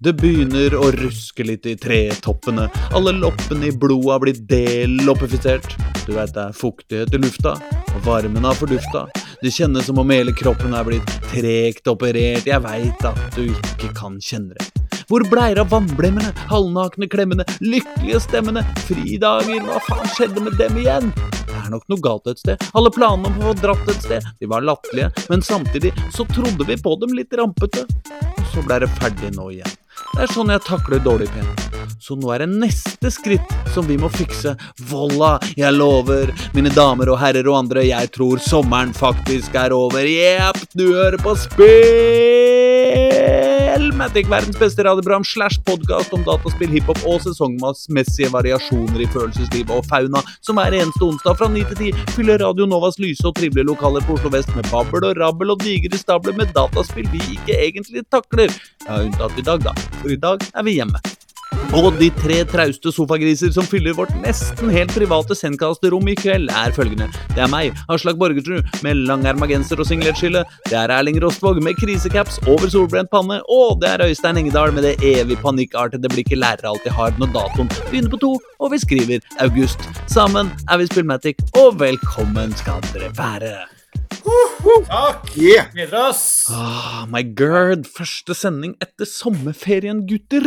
Det begynner å ruske litt i tretoppene. Alle loppene i blodet har blitt deloppifisert. Du veit det er fuktighet i lufta, og varmen har fordufta. Det kjennes som om hele kroppen er blitt tregt operert. Jeg veit at du ikke kan kjenne det. Hvor bleier av vannblemmene, halvnakne klemmene, lykkelige stemmene, fridager, hva faen skjedde med dem igjen? Det er nok noe galt et sted. Alle planene om å få dratt et sted, de var latterlige, men samtidig så trodde vi på dem litt rampete. Og så ble det ferdig nå igjen. Det er sånn jeg takler dårlig pen. Så nå er det neste skritt som vi må fikse. Volla, jeg lover, mine damer og herrer og andre, jeg tror sommeren faktisk er over. Jepp, du hører på Spillmatic, verdens beste radioprogram slash podkast om dataspill, hiphop og sesongmessige variasjoner i følelseslivet og fauna, som hver eneste onsdag fra 9 til 10 fyller Radio Novas lyse og trivelige lokaler på Oslo vest med babbel og rabbel og digre stabler med dataspill vi ikke egentlig takler. Ja, unntatt i dag, da. For i dag er vi hjemme. Og de tre trauste sofagriser som fyller vårt nesten helt private sendkasterom i kveld, er følgende. Det er meg, Aslak Borgertrud, med langerma genser og singletskille. Det er Erling Rostvåg med krisecaps over solbrent panne. Og det er Øystein Engedal med det evig panikkartede blikket lærere alltid har når datoen begynner på to, og vi skriver august. Sammen er vi Spillmatic, og velkommen skal dere være. Takk! Yeah. Gleder oss. Oh, my god, første sending etter sommerferien, gutter.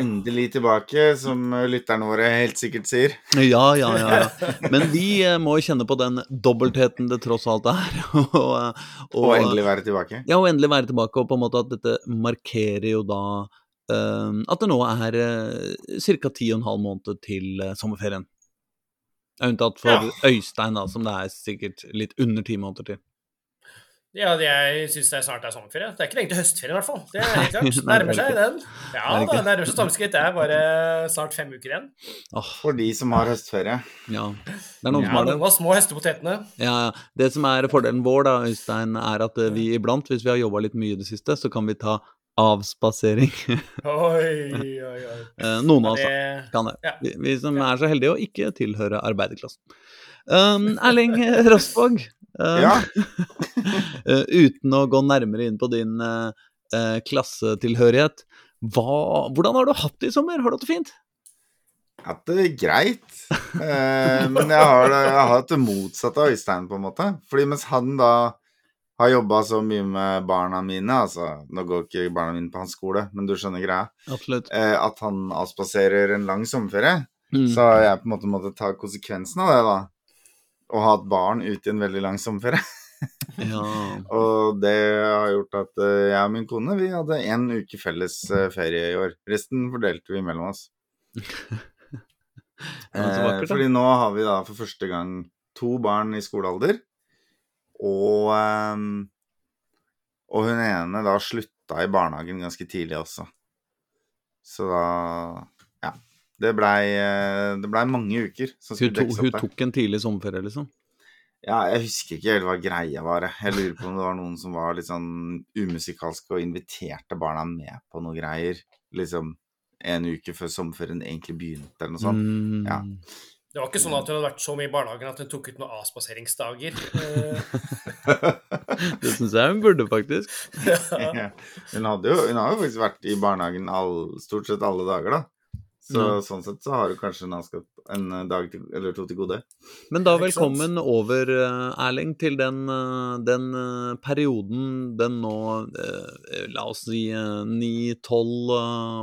Endelig tilbake, som lytterne våre helt sikkert sier. Ja, ja, ja. ja. Men vi eh, må kjenne på den dobbeltheten det tross alt er. og, og, Og endelig være tilbake. Ja, og endelig være tilbake, og på en måte at dette markerer jo da uh, at det nå er uh, ca. ti og en halv måned til uh, sommerferien. Unntatt for Øystein, da, som det er sikkert litt under ti måneder til. Ja, jeg syns det snart er sommerferie. Det er ikke lenge til høstferien, i hvert fall. Det er helt klart. Nærmer seg den. Ja, det nærmer seg tomskritt. Det er bare snart fem uker igjen. For de som har høstferie. ja. Det er noen Ja, som har det. Noen av små hestepotetene. Ja, ja. Det som er fordelen vår, da, Øystein, er at eh, vi iblant, hvis vi har jobba litt mye i det siste, så kan vi ta avspasering. Oi, oi, oi. Eh, Noen av oss kan det. Ja. Vi, vi som er så heldige å ikke tilhøre arbeiderklassen. Um, Erling Rostvåg, um, Ja. eh, uten å gå nærmere inn på din eh, eh, klassetilhørighet, hva, hvordan har du hatt det i sommer? Har du hatt det fint? Jeg har Hatt det greit. Eh, men jeg har, jeg har hatt det motsatte av Øystein, på en måte. Fordi mens han da har jobba så mye med barna mine, altså Nå går ikke barna mine på hans skole, men du skjønner greia. Eh, at han avspaserer en lang sommerferie. Mm. Så har jeg på en måte måttet ta konsekvensen av det, da. Og ha et barn ute i en veldig lang sommerferie. Ja. Og det har gjort at eh, jeg og min kone vi hadde én uke felles eh, ferie i år. Resten fordelte vi mellom oss. Eh, fordi nå har vi da for første gang to barn i skolealder. Og eh, Og hun ene da slutta i barnehagen ganske tidlig også. Så da. Det blei ble mange uker som Hun, to, hun tok en tidlig sommerferie, liksom? Ja, jeg husker ikke helt hva greia var. jeg. Lurer på om det var noen som var litt sånn umusikalske og inviterte barna med på noe greier. Liksom en uke før sommerferien egentlig begynte, eller noe sånt. Mm. Ja. det var ikke sånn at hun hadde vært så mye i barnehagen at hun tok ut noen avspaseringsdager. Eh, Det syns jeg hun burde, faktisk. ja. hun, hadde jo, hun har jo faktisk vært i barnehagen all, stort sett alle dager, da. Så mm. sånn sett så har du kanskje en, en eh, dag til, eller to til gode. Men da velkommen over, eh, Erling, til den, eh, den perioden, den nå, la oss si ni-tolv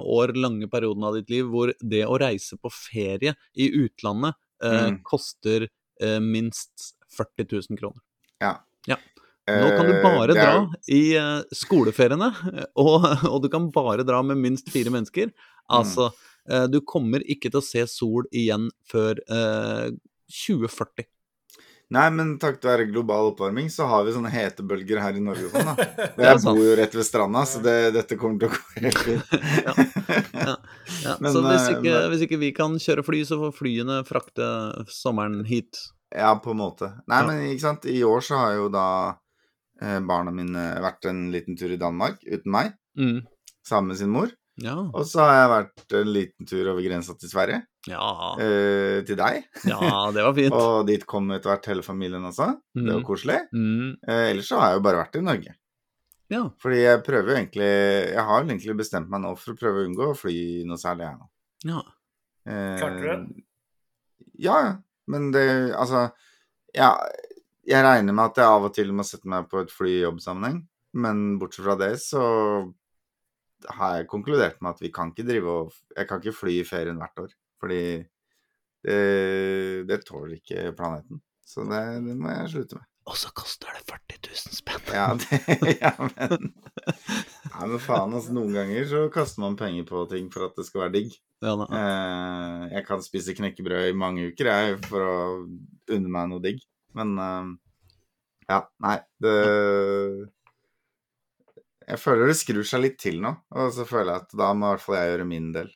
år lange perioden av ditt liv, hvor det å reise på ferie i utlandet eh, Mm. koster eh, minst 40 000 kroner. Ja. Ja. Nå kan du bare er dra i skoleferiene, og, og du kan bare dra med minst fire mennesker. Altså, eh, du kommer ikke til å se sol igjen før eh, 2040. Nei, men takket være global oppvarming så har vi sånne hetebølger her i Norge sånn, da. Jeg bor jo rett ved stranda, så det, dette kommer til å gå helt fint. Ja, Men, så hvis eh, ikke, men- hvis ikke vi kan kjøre fly, så får flyene frakte sommeren hit. Ja, på en måte. Nei, men ikke sant, i år så har jo da eh, barna mine vært en liten tur i Danmark uten meg, Mm. sammen med sin mor. Ja. Og så har jeg vært en liten tur over grensa til Sverige, Ja. eh, til deg. ja, det var fint. Og dit kom etter hvert hele familien også. Det var Mm. koselig. Mm. Eh, ellers så har jeg jo bare vært i Norge. Ja. Fordi jeg prøver jo egentlig Jeg har jo egentlig bestemt meg nå for å prøve å unngå å fly noe særlig her nå. ja. Eh, Klarte du det? Ja, ja. Men det Altså, ja, jeg regner med at jeg av og til må sette meg på et fly i jobbsammenheng. Men bortsett fra det, så har jeg konkludert med at vi kan ikke drive og Jeg kan ikke fly i ferien hvert år. Fordi det, det tåler ikke planeten. Så det, det må jeg slutte med. Og så koster det 40 000 spenn. Ja, det, ja men Nei, men faen, altså. Noen ganger så kaster man penger på ting for at det skal være digg. Ja. Eh, jeg kan spise knekkebrød i mange uker, jeg, for å unne meg noe digg. Men eh, ja, nei, det Jeg føler det skrur seg litt til nå, og så føler jeg at da må i hvert fall jeg gjøre min del.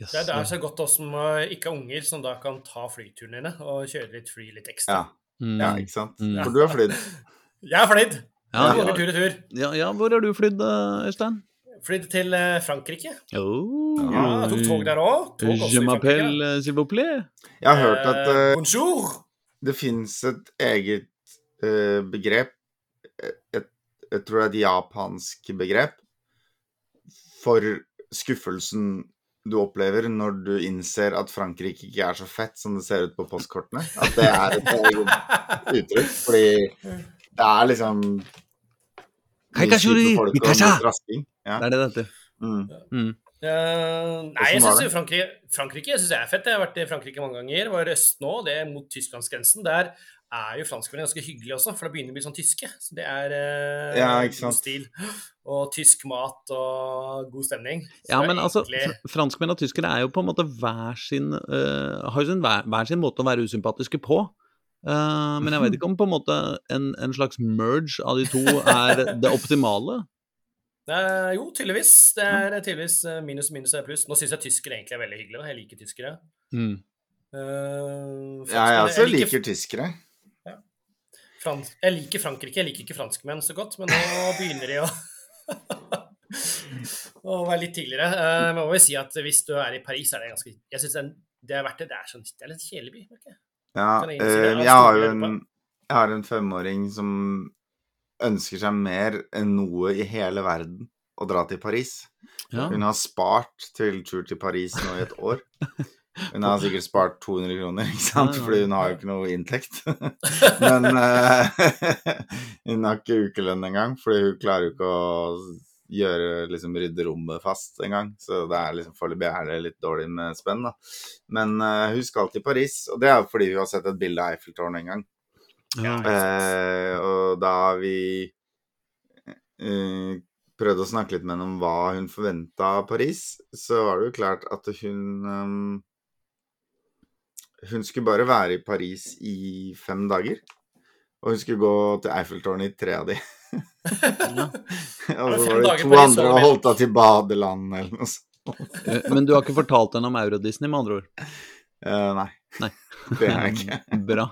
Yes. Det er, det er så godt oss som eh, ikke er unger, som da kan ta flyturene dine og kjøre litt fly litt ekstra. Ja, Mm. ja ikke sant? Mm. For du har flydd. Jeg har flydd. Ja, Mange ja, tur i tur. ja, ja, hvor har du flydd, eh, Øystein? Flydd til eh, Frankrike. Oh, Ja, jeg tok tog der òg. Je m'appelle s'il vous plaît. Jeg har hørt at uh, Bonjour! det fins et eget uh, begrep et, Jeg tror det er et japansk begrep for skuffelsen du opplever når du innser at Frankrike ikke er så fett som det ser ut på postkortene. At det er et uttrykk. Fordi det er liksom. Ja. Det er det det heter. Mm. Mm. Eh, nei, jeg synes syns det? jo Frankrike, Frankrike synes jeg er fett. Jeg har vært i Frankrike mange ganger. Var i øst nå, det er mot tysklandsgrensen. Der er jo franskmennene ganske hyggelige også, for det begynner å bli sånn tyske. Så det er eh, Ja, ikke sant. god stil. Og tysk mat og god stemning. Så Ja, men altså, egentlig- altså, franskmenn og tyskere er jo på en måte hver sin uh, Har jo sin, hver, hver sin måte å være usympatiske på. Uh, men jeg vet ikke om på en måte en, en slags merge av de to er det optimale. Eh, jo, tydeligvis. Det er tydeligvis eh, minus minus er pluss. Nå syns jeg tyskere egentlig er veldig hyggelige. da. Jeg liker tyskere. Mm. Uh, Ja, jeg også liker tyskere. Frans jeg liker Frankrike, jeg liker ikke franskmenn så godt, men nå begynner de å å være litt tidligere. Uh, men må jo si at hvis du er i Paris, er det ganske Jeg syns det, det er verdt det. Det er, sånn, det er litt kjedelig by. merker jeg. Ja, jeg eh, jeg har jo en, jeg har en femåring som ønsker seg mer enn noe i hele verden å dra til Paris. Ja. Hun har spart til tur til Paris nå i et år. Hun har sikkert spart 200 kroner, ikke sant? Fordi hun har jo ikke noe inntekt. Men uh, hun har ikke ukelønn engang, fordi hun klarer jo ikke å gjøre liksom rydde rommet fast engang. Så det er liksom foreløpig er det litt dårlig med spenn, da. Men uh, hun skal til Paris, og det er jo fordi hun har sett et bilde av Eiffeltårnet en gang. Ja. Eh, og da vi eh, prøvde å snakke litt med henne om hva hun forventa av Paris, så var det jo klart at hun ehm, Hun skulle bare være i Paris i fem dager. Og hun skulle gå til Eiffeltårnet i tre av de. Ja. og så var det to andre og holdt av til badeland eller noe sånt. Eh, Men du har ikke fortalt henne om Euro-Disney, med andre ord? Uh, nei. Nei. Det har jeg ikke. Bra.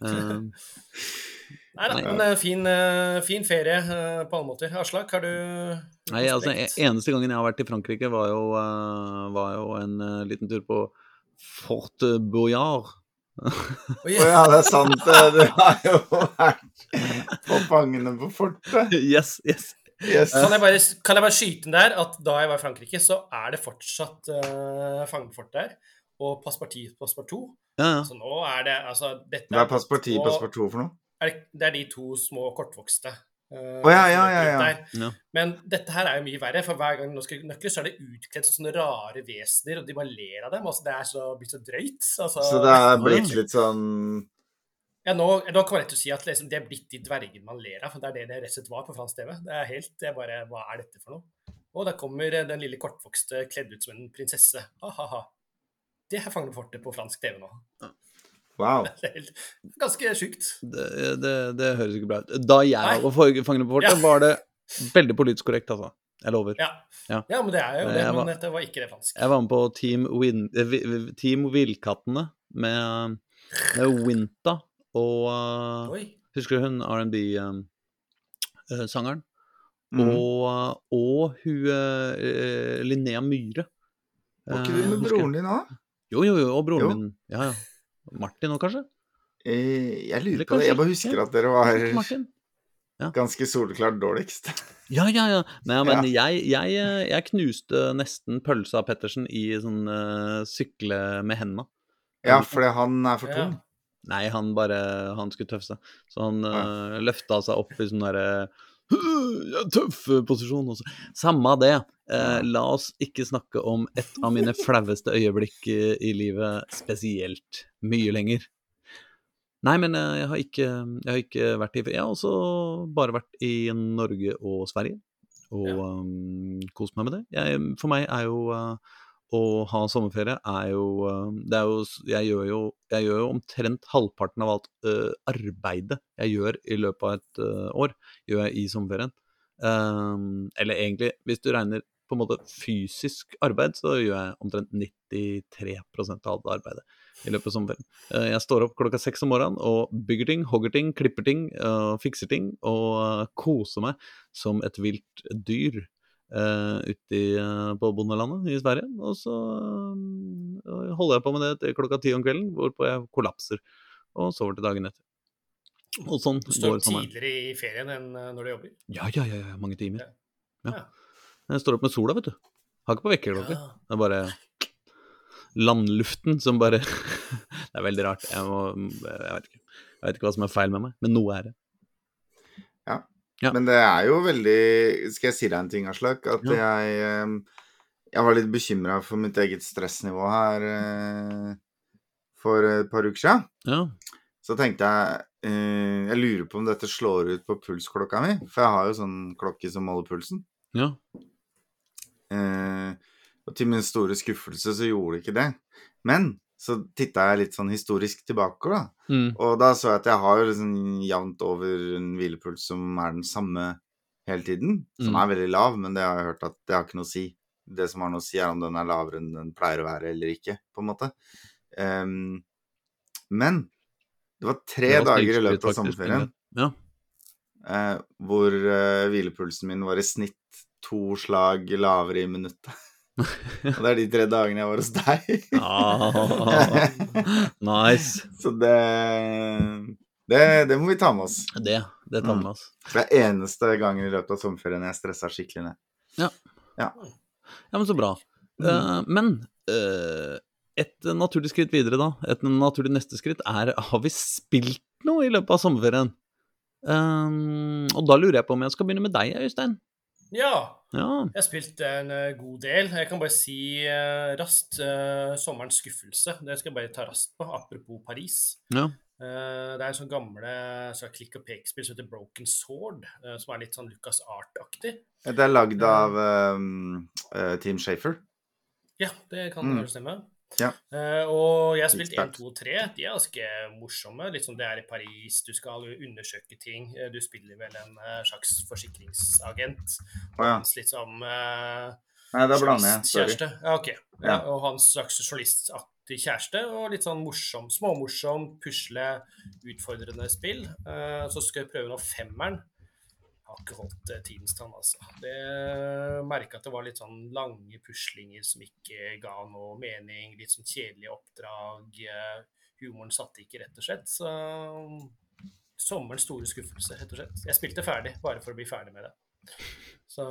Uh, Nei da, er men eh, fin, fin ferie på alle måter. Aslak, har du Nei, altså, e- Eneste gangen jeg har vært i Frankrike, var jo, var jo en liten tur på Fort Boyard. Å Å ja, det er sant. det. Du har jo vært på Fangene på fortet. Yes, yes. Yes. Kan jeg, bare, kan jeg bare skyte inn der at da jeg var i Frankrike, så er det fortsatt uh, fangefort der. Og Passepartout Passepartout. Ja, ja. Så nå er det altså dette Hva er Passepartout og- Passepartout for noe? er det, det er de to små kortvokste. Å, ja, ja, ja, ja. Men dette her er jo mye verre, for hver gang noen skal nøkler, så er det utkledd som sånne rare vesener, og de bare ler av dem. Altså, det er så, blitt så drøyt. Altså, Så det er blitt litt sånn ja, nå, nå kan man rett og slett si at liksom, det er blitt de dvergene man ler av, for det er det det rett og slett var på fransk TV. Det er helt, det er bare, Hva er dette for noe? Og der kommer eh, den lille kortvokste kledd ut som en prinsesse. Ha-ha-ha. Det er Fangene fortet på fransk TV nå. Wow. Ganske sjukt. Det, det, det høres ikke bra ut. Da jeg Nei. var på Fangene på fortet, Ja. var det veldig politisk korrekt, altså. Jeg lover. Ja. Ja. ja, men det er jo det. jeg Men var- dette var ikke det franske. Jeg var med på Team, Win, eh, Team Villkattene med, med Winta og eh, Oi. Husker du hun R&B-sangeren? Mm. Og, og hun eh, Linnea Myhre. Var ikke Eh, du med broren din òg? Jo, jo, jo, og broren Jo. min. Ja, ja. Martin òg, kanskje? Eh, jeg lurer på det. Jeg bare husker ja. at dere var Ja. ganske soleklart dårligst. Ja, ja, ja. Nei, men Jeg, jeg, eh, jeg knuste nesten pølsa av Pettersen i sånn uh, sykle med hendene. Ja, fordi han er for tung. Nei, han bare Han skulle tøffe seg. Så han uh, løfta seg opp i sånn derre «Øh, Tøff posisjon. også. Samme det. Eh, la oss ikke snakke om et av mine flaueste øyeblikk i, livet spesielt mye lenger. Nei, men eh, jeg har ikke, jeg har ikke vært i Jeg har også bare vært i Norge og Sverige. Og Ja. um, kost meg med det. Jeg, for meg er jo eh, å ha sommerferie er jo eh, er jo Jeg gjør jo, jeg gjør jo omtrent halvparten av alt uh, arbeidet jeg gjør i løpet av et uh, år, gjør jeg i sommerferien. Um, eller egentlig, hvis du regner på en måte fysisk arbeid, så gjør jeg omtrent 93% av alt arbeidet i løpet av sommerferien. Uh, Jeg står opp klokka seks om morgenen og bygger ting, hogger ting, klipper ting, fikser ting og koser meg som et vilt dyr uh, ute i, eh, på bondelandet i Sverige. Og så uh, holder jeg på med det til klokka ti om kvelden, hvorpå jeg kollapser og sover til dagen etter. Og sånn Du står går opp tidligere i ferien enn eh, når du jobber. Ja, ja, ja, ja, mange timer. Ja. Ja. Jeg står opp med sola, vet du. Har ikke på vekkerklokke. Det er bare landluften som bare Det er veldig rart. Jeg, må, jeg, vet ikke. jeg vet ikke hva som er feil med meg, men noe er det. Ja. Men det er jo veldig Skal jeg si deg en ting, Aslak? At Ja. jeg eh, Jeg var litt bekymra for mitt eget stressnivå her eh, for et par uker siden. Ja. Så tenkte jeg eh, Jeg lurer på om dette slår ut på pulsklokka mi. For jeg har jo sånn klokke som måler pulsen. ja. Og til min store skuffelse så gjorde det ikke det. Men så titta jeg litt sånn historisk tilbake, da. Mm. Og da så jeg at jeg har liksom jevnt over en hvilepuls som er den samme hele tiden. Som Mm. er veldig lav, men det har jeg hørt at det har ikke noe å si. Det som har noe å si, er om den er lavere enn den pleier å være eller ikke, på en måte. Um, men det var tre Det var dager i løpet av sommerferien Ja. uh, hvor uh, hvilepulsen min var i snitt to slag lavere i minuttet. Og det er de tre dagene jeg var hos deg. Ah, nice. Så det, det Det må vi ta med oss. Det, det tar med oss. Det er eneste gangen i løpet av sommerferien jeg stressa skikkelig ned. Ja, men så bra. Eh, men uh, et naturlig skritt videre, da. Et naturlig neste skritt er Har vi spilt noe i løpet av sommerferien? Um, og da lurer jeg på om jeg skal begynne med deg, Øystein. Ja, Ja. jeg har spilt en eh, god del. Jeg kan bare si uh, raskt uh, sommerens skuffelse. Det skal jeg bare ta raskt på, apropos Paris. ja. Uh, det er en sånn gamle så klikk og pek-spill som heter Broken Sword, uh, som er litt sånn Lucas Art-aktig. Det er lagd av um, eh, Team Shafer. Ja, det kan Mm. mm. stemme. Ja. Uh, og jeg har spilt 1, 2 og 3. De er ganske morsomme. Litt som det er i Paris, du skal undersøke ting. Eh, Du spiller vel en uh, slags forsikringsagent. Oh, ja. Hans litt som eh, Nei, da blander jeg. Sorry. Ja, ok. Ja, og hans slags journalistaktig kjæreste, og litt sånn morsom, småmorsom, pusle, utfordrende spill. Så skal jeg prøve nå femmeren. Ikke holdt eh, tidens tann, altså. Det merka at det var litt sånn lange puslinger som ikke ga noe mening. Litt sånn kjedelige oppdrag. eh, Humoren satte ikke, rett og slett. Så sommerens store skuffelse, rett og slett. Jeg spilte ferdig, bare for å bli ferdig med det. Så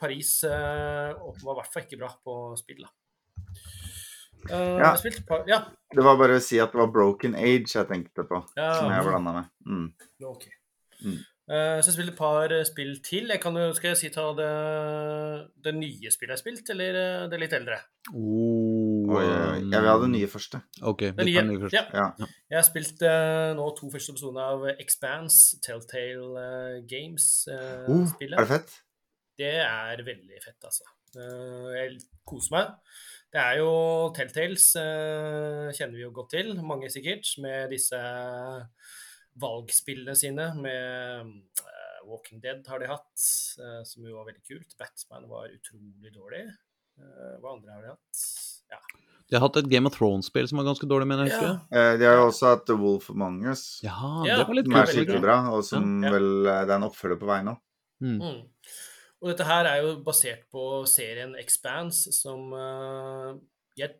Paris eh, var i hvert fall ikke bra på spill, da. Uh, Ja. Ja. Det var bare å si at det var Broken Age jeg tenkte på, ja. som jeg blanda med. Mm. Ok. Mm. Eh, så jeg spilte et par eh, spill til. Jeg kan jo, skal jeg si ta det, det nye spillet jeg har spilt, eller eh, det litt eldre? Oh, Oi, oi. Jeg vil ha det nye første. Ok, Det nye. nye først. Ja. Ja. Jeg har spilt uh, nå to første episoder av Expanse, Telltale Uh, Games-spillet. er det fett? Det er veldig fett, altså. Eh, Jeg koser meg. Det er jo Telltales, eh, kjenner vi jo godt til, mange sikkert, med disse valgspillene sine. Med eh, Walking Dead har de hatt, eh, som jo var veldig kult. Batman var utrolig dårlig. Eh, Hva andre har de hatt? Ja. De har hatt et Game of Thrones-spill som var ganske dårlig, mener jeg. Ja. Eh, De har jo også hatt The Wolf Among Us, Ja, det var litt som er skikkelig ikke? bra, og som Ja. vel Det er en oppfølger på vei nå. Mm. Mm. Og dette her er jo basert på serien Expanse, som eh, jeg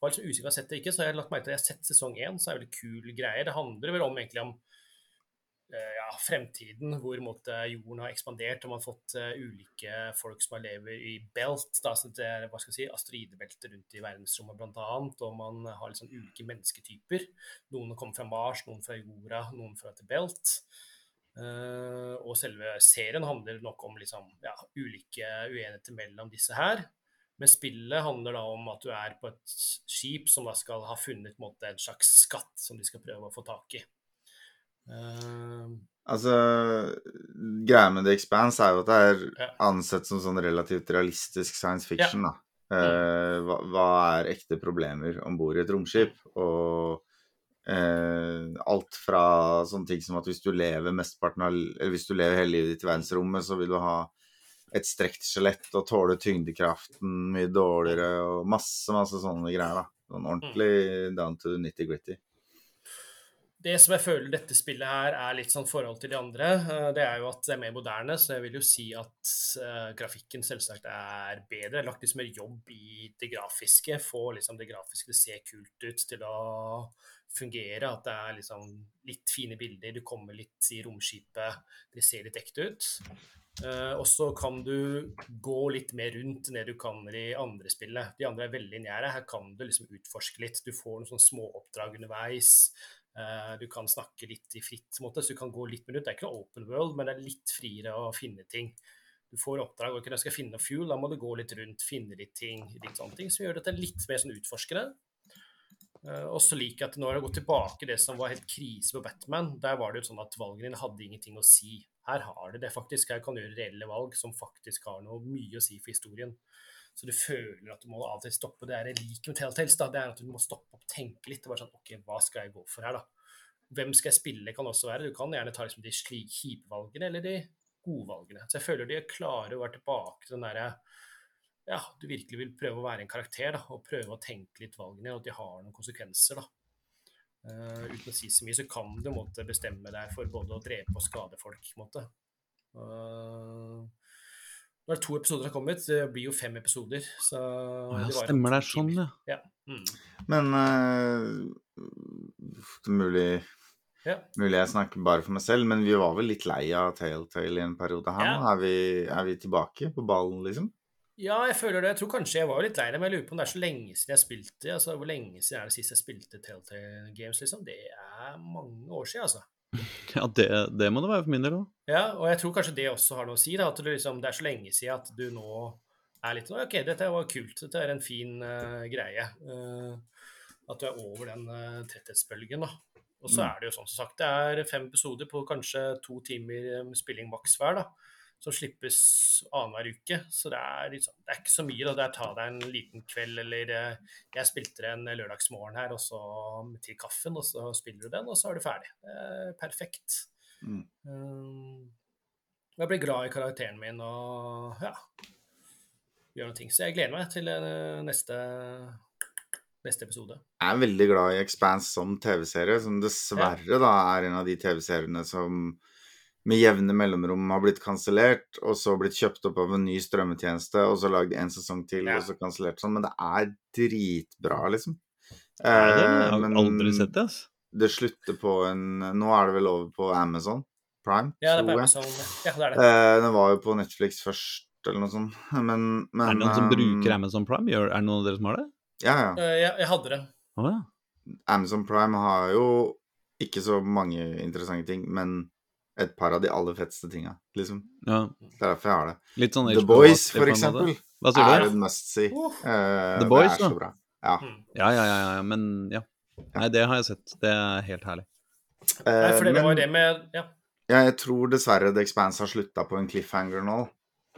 var litt usikker på om jeg har sett det ikke, så jeg har lagt merke til at jeg har sett sesong én, så er det veldig kul greie. Det handler vel om egentlig om eh, ja, fremtiden, hvor måtte, jorden har ekspandert, og man har fått uh, ulike folk som lever i belt, da, så det er hva skal jeg si, asteroidebelter rundt i verdensrommet bl.a., og man har liksom ulike mennesketyper. Noen kommer fra Mars, noen fra jorda, noen fra et belt. Uh, og selve serien handler nok om liksom, ja, ulike uenigheter mellom disse her. Men spillet handler da om at du er på et skip som da skal ha funnet en, måte, en slags skatt som de skal prøve å få tak i. Uh, altså, greia med The Expanse er jo at det er Ja. ansett som sånn relativt realistisk science fiction, da. Uh, hva, hva er ekte problemer om bord i et romskip? Og uh, alt fra sånne ting som at hvis du lever mesteparten av Eller hvis du lever hele livet ditt i verdensrommet, så vil du ha et strekt skjelett og tåle tyngdekraften mye dårligere og masse, masse sånne greier, da. Sånn ordentlig down to nitty-gritty. Det som jeg føler dette spillet her er litt sånn forhold til de andre, eh, det er jo at det er mer moderne, så jeg vil jo si at uh, grafikken selvsagt er bedre. Jeg har lagt litt mer jobb i det grafiske, få liksom det grafiske til å se kult ut, til å fungere. At det er liksom litt fine bilder, du kommer litt i romskipet, det ser litt ekte ut. Eh, og så kan du gå litt mer rundt enn det du kan i andre spillet. De andre er veldig lineære. Her kan du liksom utforske litt. Du får noen sånne småoppdrag underveis. Eh, du kan snakke litt i fritt måte, så du kan gå litt mer rundt. Det er ikke noe open world, men det er litt friere å finne ting. Du får oppdrag og jeg skal finne fuel, da må du gå litt rundt, finne litt ting, litt sånne ting, som gjør dette litt mer sånn utforskende. Uh, og så liker jeg at når jeg går tilbake det som var helt krise på Batman, der var det jo sånn at valgene dine hadde ingenting å si. Her har det det faktisk. Her kan du gjøre reelle valg som faktisk har noe mye å si for historien. Så du føler at du må av og til stoppe. Det er det like med Telltales, da. Det er at du må stoppe opp tenke litt. og bare sånn, ok, Hva skal jeg gå for her, da? Hvem skal jeg spille, kan også være. Du kan gjerne ta liksom de kjipe valgene eller de gode valgene. Så jeg føler de er klare å være tilbake til den derre ja, du virkelig vil prøve å være en karakter da, og prøve å tenke litt valgene, og at de har noen konsekvenser. da. Uh, uten å si så mye, så kan du måtte bestemme deg for både å drepe og skade folk. måte. Uh, nå er det to episoder som har kommet, det blir jo fem episoder. Så oh, ja, det stemmer det er sånn, timer. ja. Mm. Men uh, det er mulig, Ja. mulig jeg snakker bare for meg selv, men vi var vel litt lei av Telltale i en periode her. Ja. Er, vi, er vi tilbake på ballen, liksom? Ja, jeg føler det. Jeg tror kanskje jeg var litt lei det, men jeg lurer på om det er så lenge siden jeg spilte. altså Hvor lenge siden er det sist jeg spilte Telltale Games, liksom? Det er mange år siden, altså. Ja, det, det må det være for min del òg. Ja, og jeg tror kanskje det også har noe å si, da. At det, liksom, det er så lenge siden at du nå er litt sånn OK, dette var kult. Dette er en fin uh, greie. Uh, at du er over den uh, tretthetsbølgen, da. Og så Mm. er det jo sånn som sagt, det er fem episoder på kanskje to timer um, spilling maks hver, da. Som slippes annenhver uke. Så det er, liksom, det er ikke så mye. da, Det er ta deg en liten kveld, eller eh, Jeg spilte en lørdagsmorgen her, og så til kaffen, og så spiller du den, og så er du ferdig. Det er perfekt. Mm. Um, jeg blir glad i karakteren min og ja, gjør noe ting. Så jeg gleder meg til eh, neste, neste episode. Jeg er veldig glad i Expanse som TV-serie, som dessverre da er en av de TV-seriene som med jevne mellomrom har blitt kansellert, og så blitt kjøpt opp av en ny strømmetjeneste, og så lagd en sesong til, Ja. og så kansellert sånn. Men det er dritbra, liksom. Er det? Jeg Eh, har aldri sett det, ass. det slutter på en Nå er det vel over på Amazon Prime, Ja, det tror Amazon, jeg. ja, det er det. Eh, den var jo på Netflix først, eller noe sånt. Men, men er det noen som eh, bruker Amazon Prime? Er det noen av dere som har det? Ja, ja. Jeg, jeg hadde det. Oh, ja. Amazon Prime har jo ikke så mange interessante ting, men et par av de aller feteste tinga, liksom. ja. Det er derfor jeg har det. Litt sånn The Boys, for eksempel, Hva sier er et must see. Uh. Eh, The Boys, det er så da. bra. Ja. Mm. Ja, ja, ja, ja, men ja. Nei, det har jeg sett. Det er helt herlig. Nei, Eh, for det, var det med ja, ja, jeg tror dessverre The Expanse har slutta på en cliffhanger nå.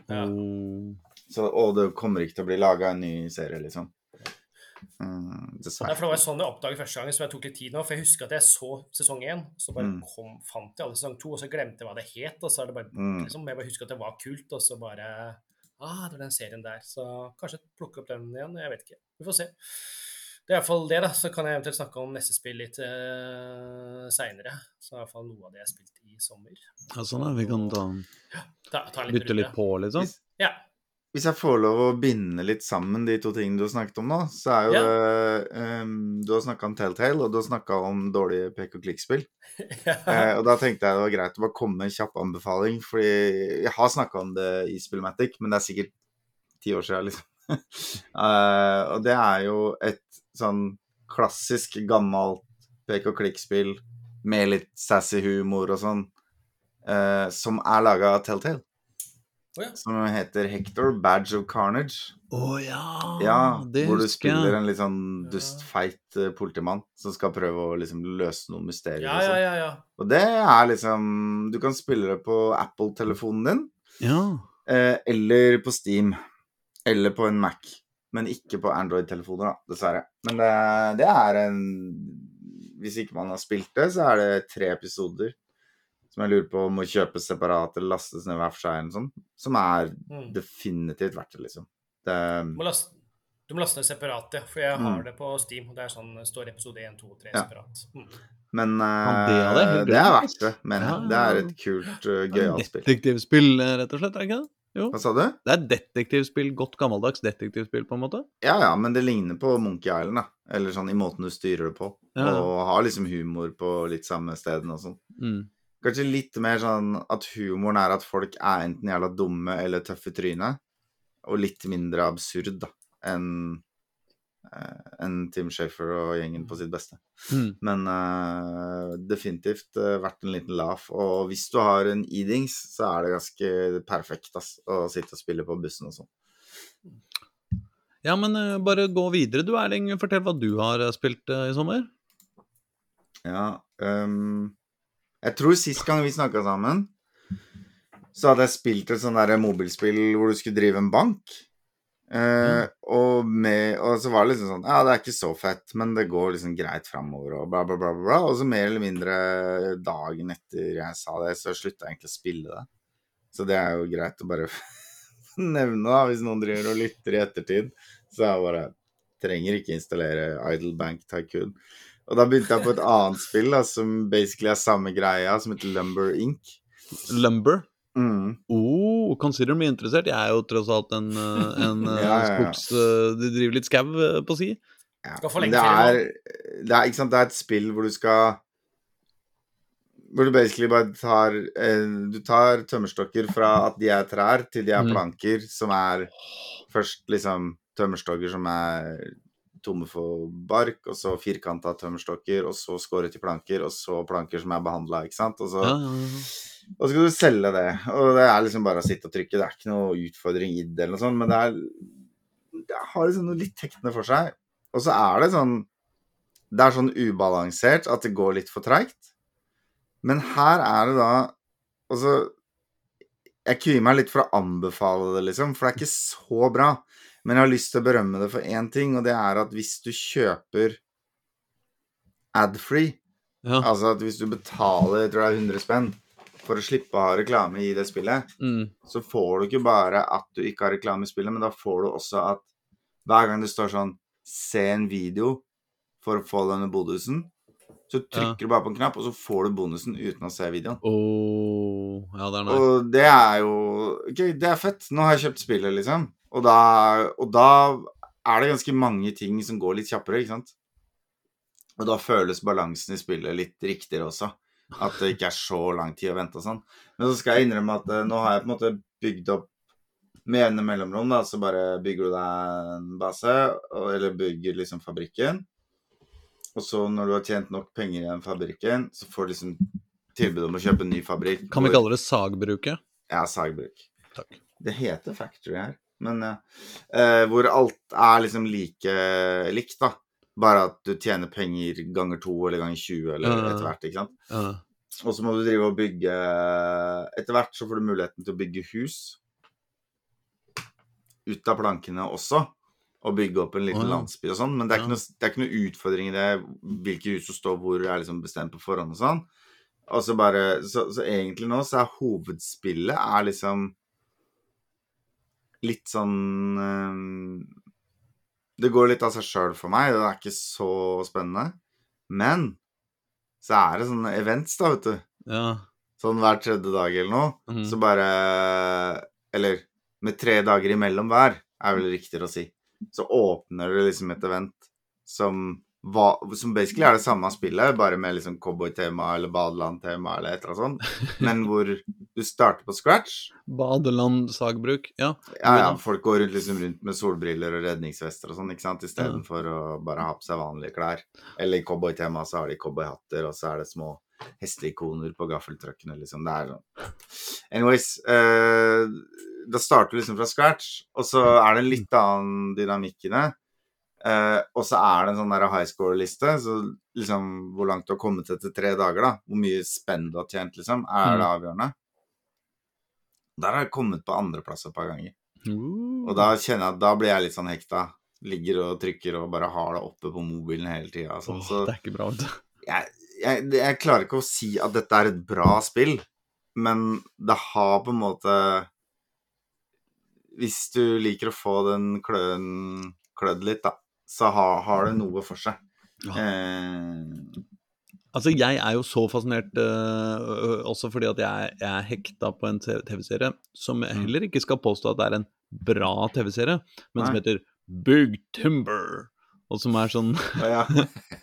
Ja. Oh. Så, og det kommer ikke til å bli laga en ny serie, liksom. Mm, dessverre. for Det var sånn jeg oppdaget første gangen, som jeg tok litt tid nå. For jeg husker at jeg så sesong én, så bare Mm. kom, fant jeg alle sesong to, og så glemte jeg hva det het. Og så er det bare Mm. liksom, Jeg bare husker at det var kult, og så bare Ah, det var den serien der. Så kanskje plukke opp den igjen. Jeg vet ikke. Vi får se. Det er iallfall det, da. Så kan jeg eventuelt snakke om neste spill litt uh, seinere. Så er iallfall noe av det jeg spilte i sommer. Ja, sånn, ja. Vi kan ta, Ta, ta litt bytte litt på, liksom. Ja. Hvis jeg får lov å binde litt sammen de to tingene du har snakket om nå, så er jo Ja. det um, Du har snakka om Telltale, og du har snakka om dårlige pek og klikk-spill. Ja. Eh, og da tenkte jeg det var greit å bare komme med en kjapp anbefaling, fordi jeg har snakka om det i Spillmatic, men det er sikkert ti år siden, liksom. Eh, og det er jo et sånn klassisk, gammelt pek og klikk-spill med litt sassy humor og sånn, eh, som er laga av Telltale. Ja. Som heter Hector Badge of Carnage. Å ja, Ja, det hvor du spiller en litt sånn dustfeit eh, politimann som skal prøve å liksom løse noen mysterier. Ja, og ja, sånn. ja, ja. Og det er liksom Du kan spille det på Apple-telefonen din, Ja. eh, eller på Steam. Eller på en Mac. Men ikke på Android-telefoner, da, dessverre. Men det, det er en Hvis ikke man har spilt det, så er det tre episoder som jeg lurer på om må kjøpes separat eller lastes ned hver for seg, eller noe sånt, som er Mm. definitivt verdt det, liksom. Det, Du må laste, du må laste ned separat, ja. For jeg Mm. har det på Steam. og Det er sånn, står episode 1, 2 og 3 Ja. separat. Mm. Men uh, det er helt det er verdt det, mener jeg. Ja, Det er et kult, uh, gøyalt spill. Detektivspill, eh, rett og slett, er det ikke det? Jo. Hva sa du? Det er detektivspill, godt gammeldags detektivspill, på en måte. Ja ja, men det ligner på Monkey Island, da. Eller sånn i måten du styrer det på. Ja. Og har liksom humor på litt samme stedene og sånn. Mm. Kanskje litt mer sånn at humoren er at folk er enten jævla dumme eller tøffe i trynet. Og litt mindre absurd, da, enn eh, enn Tim Shafer og gjengen på sitt beste. Mm. Men uh, definitivt uh, verdt en liten laugh. Og hvis du har en Edings, så er det ganske perfekt ass, å sitte og spille på bussen og sånn. Ja, men uh, bare gå videre du, Erling. Fortell hva du har spilt i sommer. Ja ehm, Jeg tror sist gang vi snakka sammen, så hadde jeg spilt et sånn mobilspill hvor du skulle drive en bank. Eh, og, med, og så var det liksom sånn Ja, det er ikke så fett, men det går liksom greit framover, og bla, bla, bla, bla, bla. Og så mer eller mindre dagen etter jeg sa det, så slutta jeg egentlig å spille det. Så det er jo greit å bare nevne, da, hvis noen driver og lytter i ettertid. Så jeg bare trenger ikke installere Idle Bank Tycoon. Og da begynte jeg på et annet spill da, som basically er samme greia, som heter Lumber Inc. Lumber. Mm. Oh, consider me interessert. Jeg er jo tross alt en, eh, en eh, Ja, ja, ja. skogs... eh, De driver litt skau på si. Ja, det er, det er, ikke sant, det er et spill hvor du skal Hvor du basically bare tar eh, Du tar tømmerstokker fra at de er trær, til de er Mhm. planker, som er først liksom tømmerstokker som er tomme for bark, og så firkanta tømmerstokker, og så skåret i planker, og så planker som er behandla, ikke sant. Og så, Ja, ja, ja. og så skal du selge det. Og det er liksom bare å sitte og trykke. Det er ikke noe utfordring i det, eller noe sånt, men det er Det har liksom noe litt tektende for seg. Og så er det sånn Det er sånn ubalansert at det går litt for treigt. Men her er det da Altså Jeg kvier meg litt for å anbefale det, liksom, for det er ikke så bra. Men jeg har lyst til å berømme det for én ting, og det er at hvis du kjøper adfree ja. Altså at hvis du betaler jeg tror det er 100 spenn for å slippe å ha reklame i det spillet, Mm. så får du ikke bare at du ikke har reklame i spillet, men da får du også at hver gang det står sånn 'se en video for å få denne bonusen', så trykker du bare på en knapp, og så får du bonusen uten å se videoen. Oh, ja, det er nice. Og det er jo Ok, det er fett. Nå har jeg kjøpt spillet, liksom. Og da, og da er det ganske mange ting som går litt kjappere, ikke sant? Og da føles balansen i spillet litt riktigere også. At det ikke er så lang tid å vente og sånn. Men så skal jeg innrømme at eh, nå har jeg på en måte bygd opp med jevne mellomrom, da, så bare bygger du deg en base, eller bygger liksom fabrikken. Og så når du har tjent nok penger i den fabrikken, så får du liksom tilbud om å kjøpe en ny fabrikk. Kan vi kalle det sagbruket? ja, sagbruk. Takk. Det heter factory her, men. Eh, hvor alt er liksom like likt, da. Bare at du tjener penger ganger to eller ganger 20 eller etter hvert, ikke sant. Ja. Og så må du drive og bygge Etter hvert så får du muligheten til å bygge hus ut av plankene også. Og bygge opp en liten oh, ja. landsby og sånn. Men det er, Ja. noe, det er ikke noe utfordring i det hvilke hus som står hvor, er liksom bestemt på forhånd og sånn. Og så bare så, så egentlig nå så er hovedspillet er liksom litt sånn eh, Det går litt av seg sjøl for meg. Det er ikke så spennende. Men så er det sånne events, da, vet du. ja. Sånn hver tredje dag eller noe. Mhm. Så bare Eller med tre dager imellom hver, er vel riktigere å si, så åpner det liksom et event som, hva, som basically er det samme spillet, bare med liksom cowboytema eller badelandtema eller et eller annet sånt, men hvor du starter på scratch. Badeland sagbruk, ja. Ja, ja, folk går rundt, liksom rundt med solbriller og redningsvester og sånn, ikke sant, istedenfor å bare ha på seg vanlige klær. Eller i cowboytema så har de cowboyhatter, og så er det små hesteikoner på gaffeltruckene, liksom. Det er sånn Anyways. Eh, da starter du liksom fra scratch, og så er det en litt annen dynamikk i det. Eh, og så er det en sånn der high score-liste, så liksom hvor langt du har kommet etter tre dager, da. Hvor mye spenn du har tjent, liksom. Er det avgjørende? Der har jeg kommet på andreplass et par ganger. Uh. Og da kjenner jeg at da blir jeg litt sånn hekta. Ligger og trykker og bare har det oppe på mobilen hele tida. Sånn. Åh, det er ikke bra, vet jeg, jeg, jeg klarer ikke å si at dette er et bra spill, men det har på en måte Hvis du liker å få den kløen klødd litt, da, så har, har det noe for seg. Ja. Eh, Altså, jeg er jo så fascinert øh, også fordi at jeg, jeg er hekta på en TV- TV-serie som jeg Mm. heller ikke skal påstå at det er en bra TV-serie, men som heter Big Timber. Og som er sånn ja.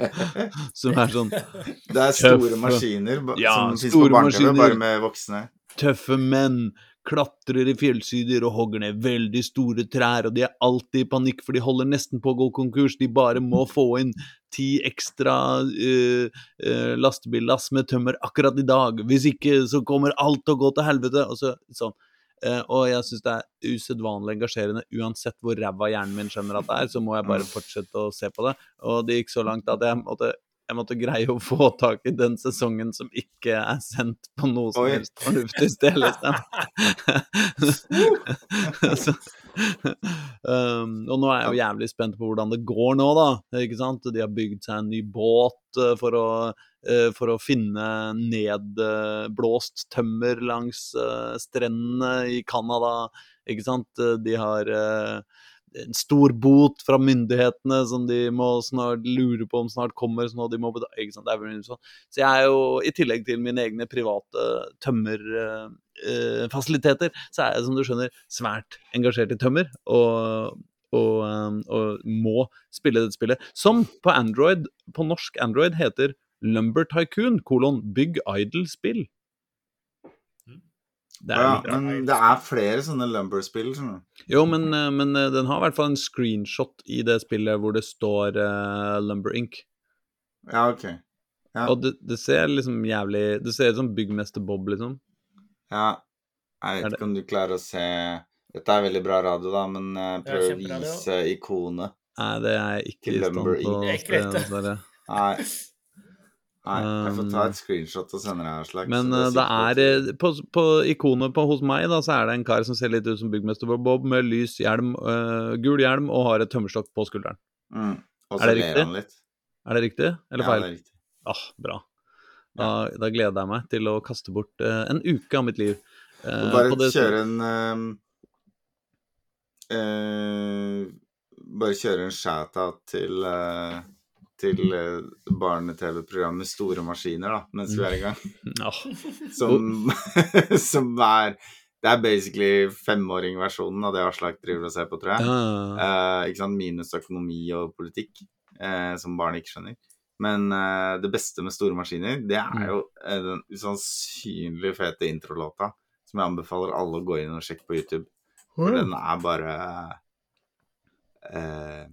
Som er sånn Det er store Tøffe. maskiner Ja, som fins på barne-TV, bare med voksne. tøffe menn klatrer i fjellsider og hogger ned veldig store trær, og de er alltid i panikk, for de holder nesten på å gå konkurs. De bare må få inn ti ekstra uh, uh, lastebillass med tømmer akkurat i dag. Hvis ikke, så kommer alt til å gå til helvete. Og, så, sånn. Uh, og jeg syns det er usedvanlig engasjerende. Uansett hvor ræva hjernen min skjønner at det er, så må jeg bare fortsette å se på det. Og det gikk så langt at jeg måtte jeg måtte greie å få tak i den sesongen som ikke er sendt på noe som Oi. helst fornuftig sted, liksom. Så, um, og nå er jeg jo jævlig spent på hvordan det går nå, da. Ikke sant? De har bygd seg en ny båt eh, for å, eh, for å finne nedblåst tømmer langs eh, strendene i Canada. Ikke sant? Eh, De har eh, en stor bot fra myndighetene som de må snart lure på om snart kommer. Så nå de må betale, sånn. Så jeg er jo, i tillegg til mine egne private tømmerfasiliteter, så er jeg, som du skjønner, svært engasjert i tømmer. Og, og, um, og må spille dette spillet. Som på Android, på norsk Android heter Lumber Tycoon, kolon bygg idle spill. Det er Ja, men det er flere sånne Lumber-spill, Sånn. Jo, men, eh, men eh, den har i hvert fall en screenshot i det spillet hvor det står uh, Lumber Inc. Ja, ok. Ja. Og det, det ser liksom jævlig Det ser ut som Byggmester Bob, liksom. Ja. Jeg vet ikke om du klarer å se Dette er veldig bra radio, da, men uh, prøv å vise ikonet. Nei, det er jeg ikke Til i stand Lumber å lett, Nei. Nei, jeg får ta Um, et screenshot og sende deg, Aslak. Men eh, du det er eh, på, på ikonet på, hos meg, da, så er det en kar som ser litt ut som Byggmester Bob, med lys hjelm, eh, gul hjelm og har et tømmerstokk på skulderen. mm. Og Er så det ler riktig? han litt. Er det riktig, eller Ja, det er riktig. Ah, bra. Da, da gleder jeg meg til å kaste bort eh, en uke av mitt liv. Uh, bare på det- kjøre en eh, Bare kjøre en shout-out til eh, til eh, barne-TV-programmet Store maskiner, da, mens vi er i gang. Ah, Som, som er Det er basically femåringversjonen av det Aslak driver og ser på, tror jeg. ja. Eh, ikke sant? Minus økonomi og politikk, eh, som barn ikke skjønner. Men eh, det beste med store maskiner, det er jo eh, den usannsynlig fete introlåta, som jeg anbefaler alle å gå inn og sjekke på YouTube. For den er bare eh,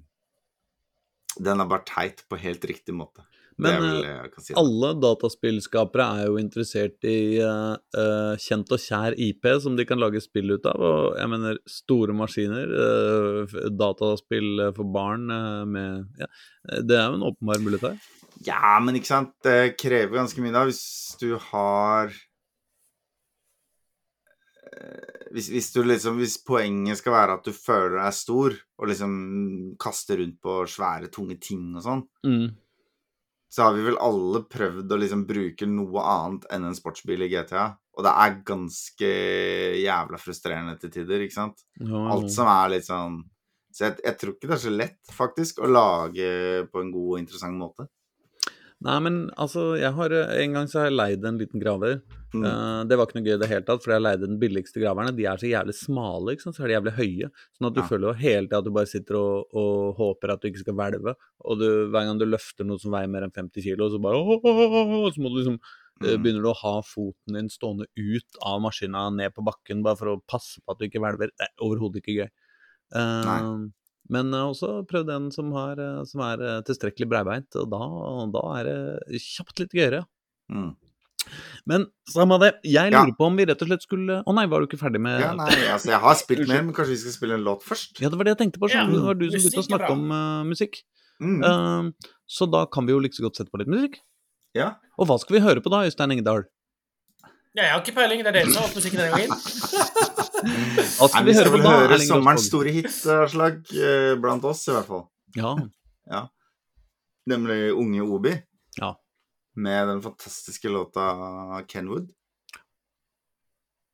Den er bare teit på helt riktig måte. Men eh, si. alle dataspillskapere er jo interessert i uh, kjent og kjær IP som de kan lage spill ut av. Og jeg mener store maskiner, uh, dataspill for barn med ja, Det er jo en åpenbar mulighet her. Ja, men ikke sant, det krever ganske mye da, hvis du har hvis, hvis, du liksom, hvis poenget skal være at du føler deg stor, og liksom kaster rundt på svære, tunge ting og sånn, Mm. så har vi vel alle prøvd å liksom bruke noe annet enn en sportsbil i GTA. Og det er ganske jævla frustrerende til tider, ikke sant? Ja, Alt som er litt sånn Så jeg, jeg tror ikke det er så lett, faktisk, å lage på en god og interessant måte. Nei, men altså, jeg har eh, En gang så har jeg leid en liten graver. Mm. Uh, det var ikke noe gøy i det hele tatt, for jeg leide den billigste graverne. De er så jævlig smale, ikke sant? så er de jævlig høye. Sånn at du Ja. føler jo hele tida at du bare sitter og, og håper at du ikke skal hvelve. Og du, hver gang du løfter noe som veier mer enn 50 kilo, så bare åh, åh, åh, åh, Så må du liksom eh, Mm. begynner du å ha foten din stående ut av maskina ned på bakken bare for å passe på at du ikke hvelver. Det er overhodet ikke gøy. Uh, Nei. Men jeg har også prøvd en som, har, eh, som er eh, tilstrekkelig breibeint, og da, da er det kjapt litt gøyere. Mm. Men samme det, jeg Ja. lurer på om vi rett og slett skulle Å nei, var du ikke ferdig med Ja, nei, altså, jeg har spilt mer, men kanskje vi skal spille en låt først? Ja, det var det jeg tenkte på. Ja. Det var du som begynte å snakke om uh, musikk. Mm. Uh, så da kan vi jo like så godt sette på litt musikk. Ja. Og hva skal vi høre på da, Øystein Engedal? Ja, jeg har ikke peiling. Det er dere som har hatt musikken denne gangen. Hva skal Nei, vi vi høre skal på vel høre Erling sommerens store hit, Aslak. eh, Blant oss, i hvert fall. Ja. Nemlig Unge Obi. Ja. Med den fantastiske låta Kenwood.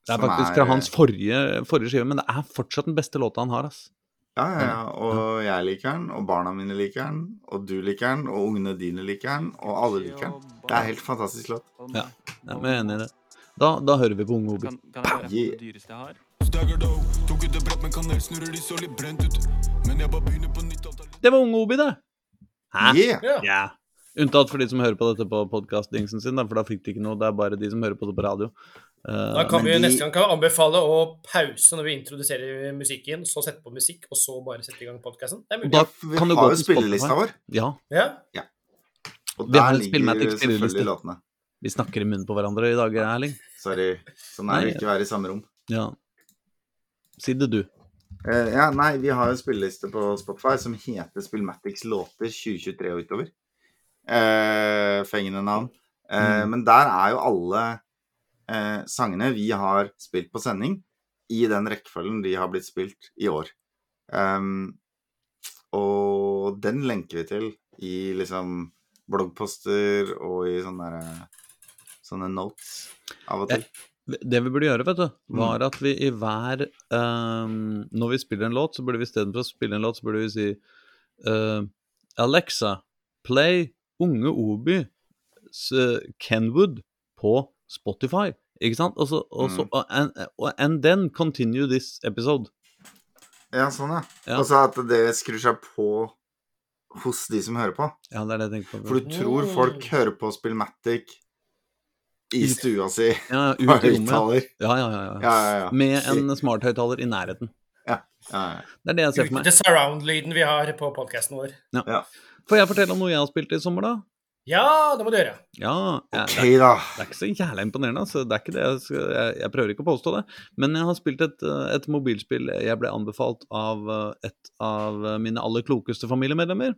Det er faktisk er- fra hans forrige, forrige skive, men det er fortsatt den beste låta han har, ass. Ja, ja, ja. Og jeg liker den, og barna mine liker den, og du liker den, og ungene dine liker den, og alle liker den. Det er en helt fantastisk låt. Ja. Ja, jeg er enig i det. Da, da hører vi på Unge Obi. Kan, kan jeg høre på det dyreste jeg har? Stagger dog, tok ut det brett med kanel, snurrer de så litt brent ut. Men jeg bare begynner på nytt, alt er Det var Unge Obi, det! Hæ? Yeah! Yeah. Ja. Unntatt for de som hører på dette på podkast-dingsen sin, for da fikk de ikke noe. Det er bare de som hører på det på radio. Eh, Da kan vi de- neste gang kan vi anbefale å pause når vi introduserer musikken, så sette på musikk, og så bare sette i gang podkasten. Det er mulig. Da Vi kan du har gå jo til spillelista vår, Ja. Ja. og Vi der ligger selvfølgelig låtene. Vi snakker i munnen på hverandre i dag, Erling. Sorry. Sånn er det ikke å være i samme rom. Ja. Si det, du. Uh, ja, nei, vi har en spilleliste på Spotify som heter Spillmatics låter 2023 og utover. Uh, fengende navn. Uh, Mm. Men der er jo alle eh, sangene vi har spilt på sending, i den rekkefølgen de har blitt spilt i år. Um, og den lenker vi til i liksom bloggposter og i sånne, der, sånne notes av og til. Det vi burde gjøre, vet du, Mm. var at vi i hver um, Når vi spiller en låt, så burde vi istedenfor å spille en låt, så burde vi si uh, Alexa, play Unge Obi Kenwood på Spotify. Ikke sant? Og så, og Mm. og- and, and then continue this episode. Ja, sånn, ja. Ja. Og så at det skrur seg på hos de som hører på. Ja, det er det jeg tenker på. For du tror folk hører på Spillmatic i I- stua si ja, på ut i rommet. høyttaler. Ja, ja, ja, ja. Ja, ja, ja. Med en smarthøyttaler i nærheten. ja, ja. Det er det jeg ser for Uten meg. det surround-lyden vi har på podkasten vår. Ja. Får jeg fortelle om noe jeg har spilt i sommer, da? Ja, det må du gjøre. Ja, jeg, OK, da. Det er ikke så jævla imponerende, altså. Det er ikke det jeg, skal, jeg, jeg prøver ikke å påstå det. Men jeg har spilt et, eh, et mobilspill jeg ble anbefalt av eh, et av mine aller klokeste familiemedlemmer.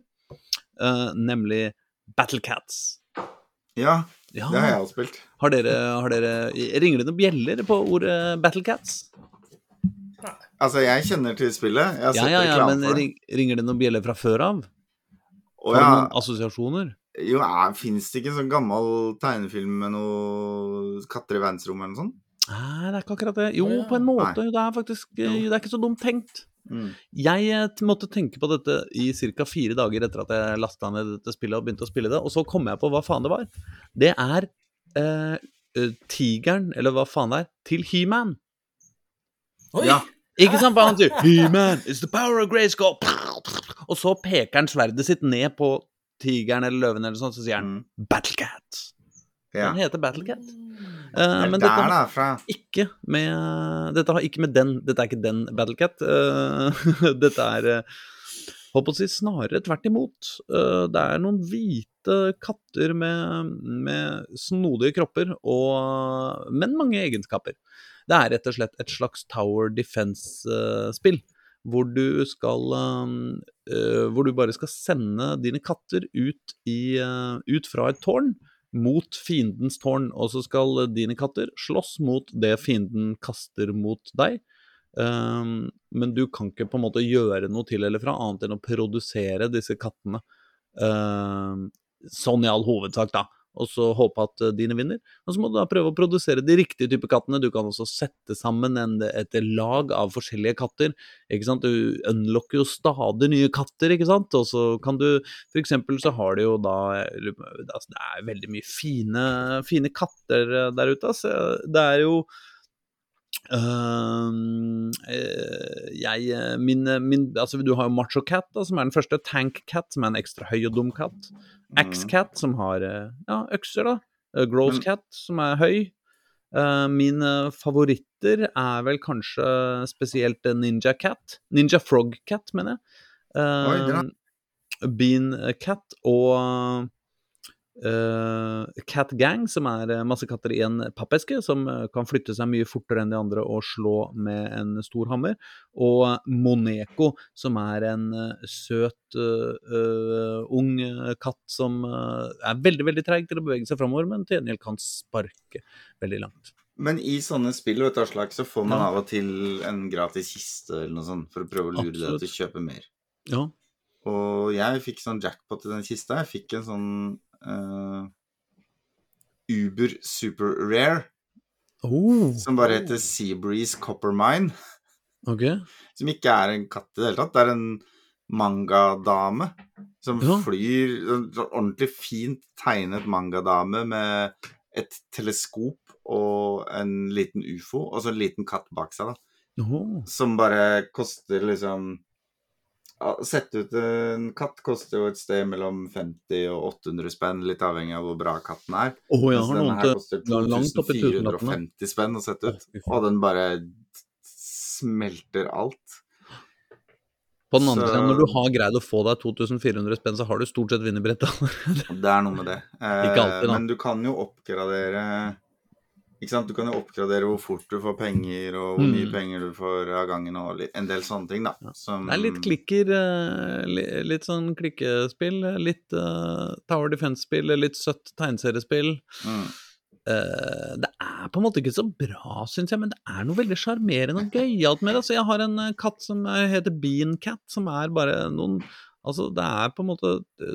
Uh, nemlig Battlecats. Ja, Ja, det har jeg også spilt. har dere, har dere Ringer det noen bjeller på ordet Battlecats? Altså, jeg kjenner til spillet. Ja, ja, ja, men ring, ringer det noen bjeller fra før av? Har ja. noen assosiasjoner? Jo, ja, fins det ikke en sånn gammel tegnefilm med noen katter i verdensrommet eller noe sånt? Nei, det er ikke akkurat det. Jo, på en måte. Det er faktisk. Det er ikke så dumt tenkt. Mm. Jeg eh, måtte tenke på dette i ca. fire dager etter at jeg lasta ned dette spillet og begynte å spille det, og så kom jeg på hva faen det var. Det er eh, eh, tigeren, eller hva faen det er, til He-Man. Ja. Ikke sant hva han sier? He-Man, it's the power of Grayskull. Og så peker han sverdet sitt ned på tigeren eller løven eller sånn, så sier han Mm. Battlecat. Ja. Den heter Battlecat. Eh, er men dette har ikke med Dette har ikke med den Dette er ikke den Battlecat. Uh, dette er eh, Holdt på å si snarere tvert imot. Uh, det er noen hvite katter med, med snodige kropper, og, men mange egenskaper. Det er rett og slett et slags Tower Defense-spill. hvor du skal eh, eh, Hvor du bare skal sende dine katter ut, i, eh, ut fra et tårn mot fiendens tårn, og så skal dine katter slåss mot det fienden kaster mot deg. Um, men du kan ikke på en måte gjøre noe til eller fra annet enn å produsere disse kattene. Um, sånn i all hovedsak, da. Og så håpe at eh, dine vinner. Og så må du da prøve å produsere de riktige typer kattene. Du kan også sette sammen en, et lag av forskjellige katter. ikke sant? Du unlocker jo stadig nye katter, ikke sant. Og så kan du For eksempel så har du jo da altså, Det er veldig mye fine, fine katter eh, der ute. Altså. Det er jo Eh, jeg eh, min, min, altså Du har jo Macho Cat, da, som er den første. Tank Cat, som er en ekstra høy og dum katt. Axe Cat, som har eh, ja, økser, da. Uh, Gross Men- Cat, som er høy. Uh, mine favoritter er vel kanskje spesielt eh, Ninja Cat. Ninja Frog Cat, mener jeg. Oi, Uh, Bean Cat og uh, Cat Gang, som er eh, masse katter i en pappeske, som eh, kan flytte seg mye fortere enn de andre og slå med en stor hammer. Og Moneko, som er en søt, uh, ung katt som er veldig veldig treig til å bevege seg framover, men til gjengjeld kan sparke veldig langt. Men i sånne spill vet du, Aslak, så får man Ja. av og til en gratis kiste eller noe sånt for å prøve å lure deg til å kjøpe mer. Ja. Og jeg fikk sånn jackpot i den kista. Jeg fikk en sånn eh, Uber Super Rare Oh, som bare heter Seabreeze Copper Mine. ok. Som ikke er en katt i det hele tatt. Det er en mangadame som Ja. flyr Ordentlig fint tegnet mangadame med et teleskop og en liten ufo, og så en liten katt bak seg, da. Oh. Som bare koster liksom ja, Sette ut en katt koster jo et sted mellom 50 og 800 spenn, litt avhengig av hvor bra katten er. Åh, jeg Mens har denne her koster ja, langt opp i tusenlappene. 2450 spenn å sette ut. Og den bare smelter alt. På den andre Så- siden, når du har greid å få deg 2400 spenn, så har du stort sett vinnerbrettet allerede. Det er noe med det. Eh, alltid, da. Men du kan jo oppgradere Ikke sant? Du kan jo oppgradere hvor fort du får penger, og hvor mye Mm. penger du får av gangen, og en del sånne ting, da. Som, Det er litt klikker, eh, li- litt sånn klikkespill, litt uh, Tower Defense-spill, litt søtt tegneseriespill. Mm. Uh, det er på en måte ikke så bra, syns jeg, men det er noe veldig sjarmerende og gøyalt med det. Altså, jeg har en katt som er- heter Bean Cat, som er bare noen Altså, det er på en måte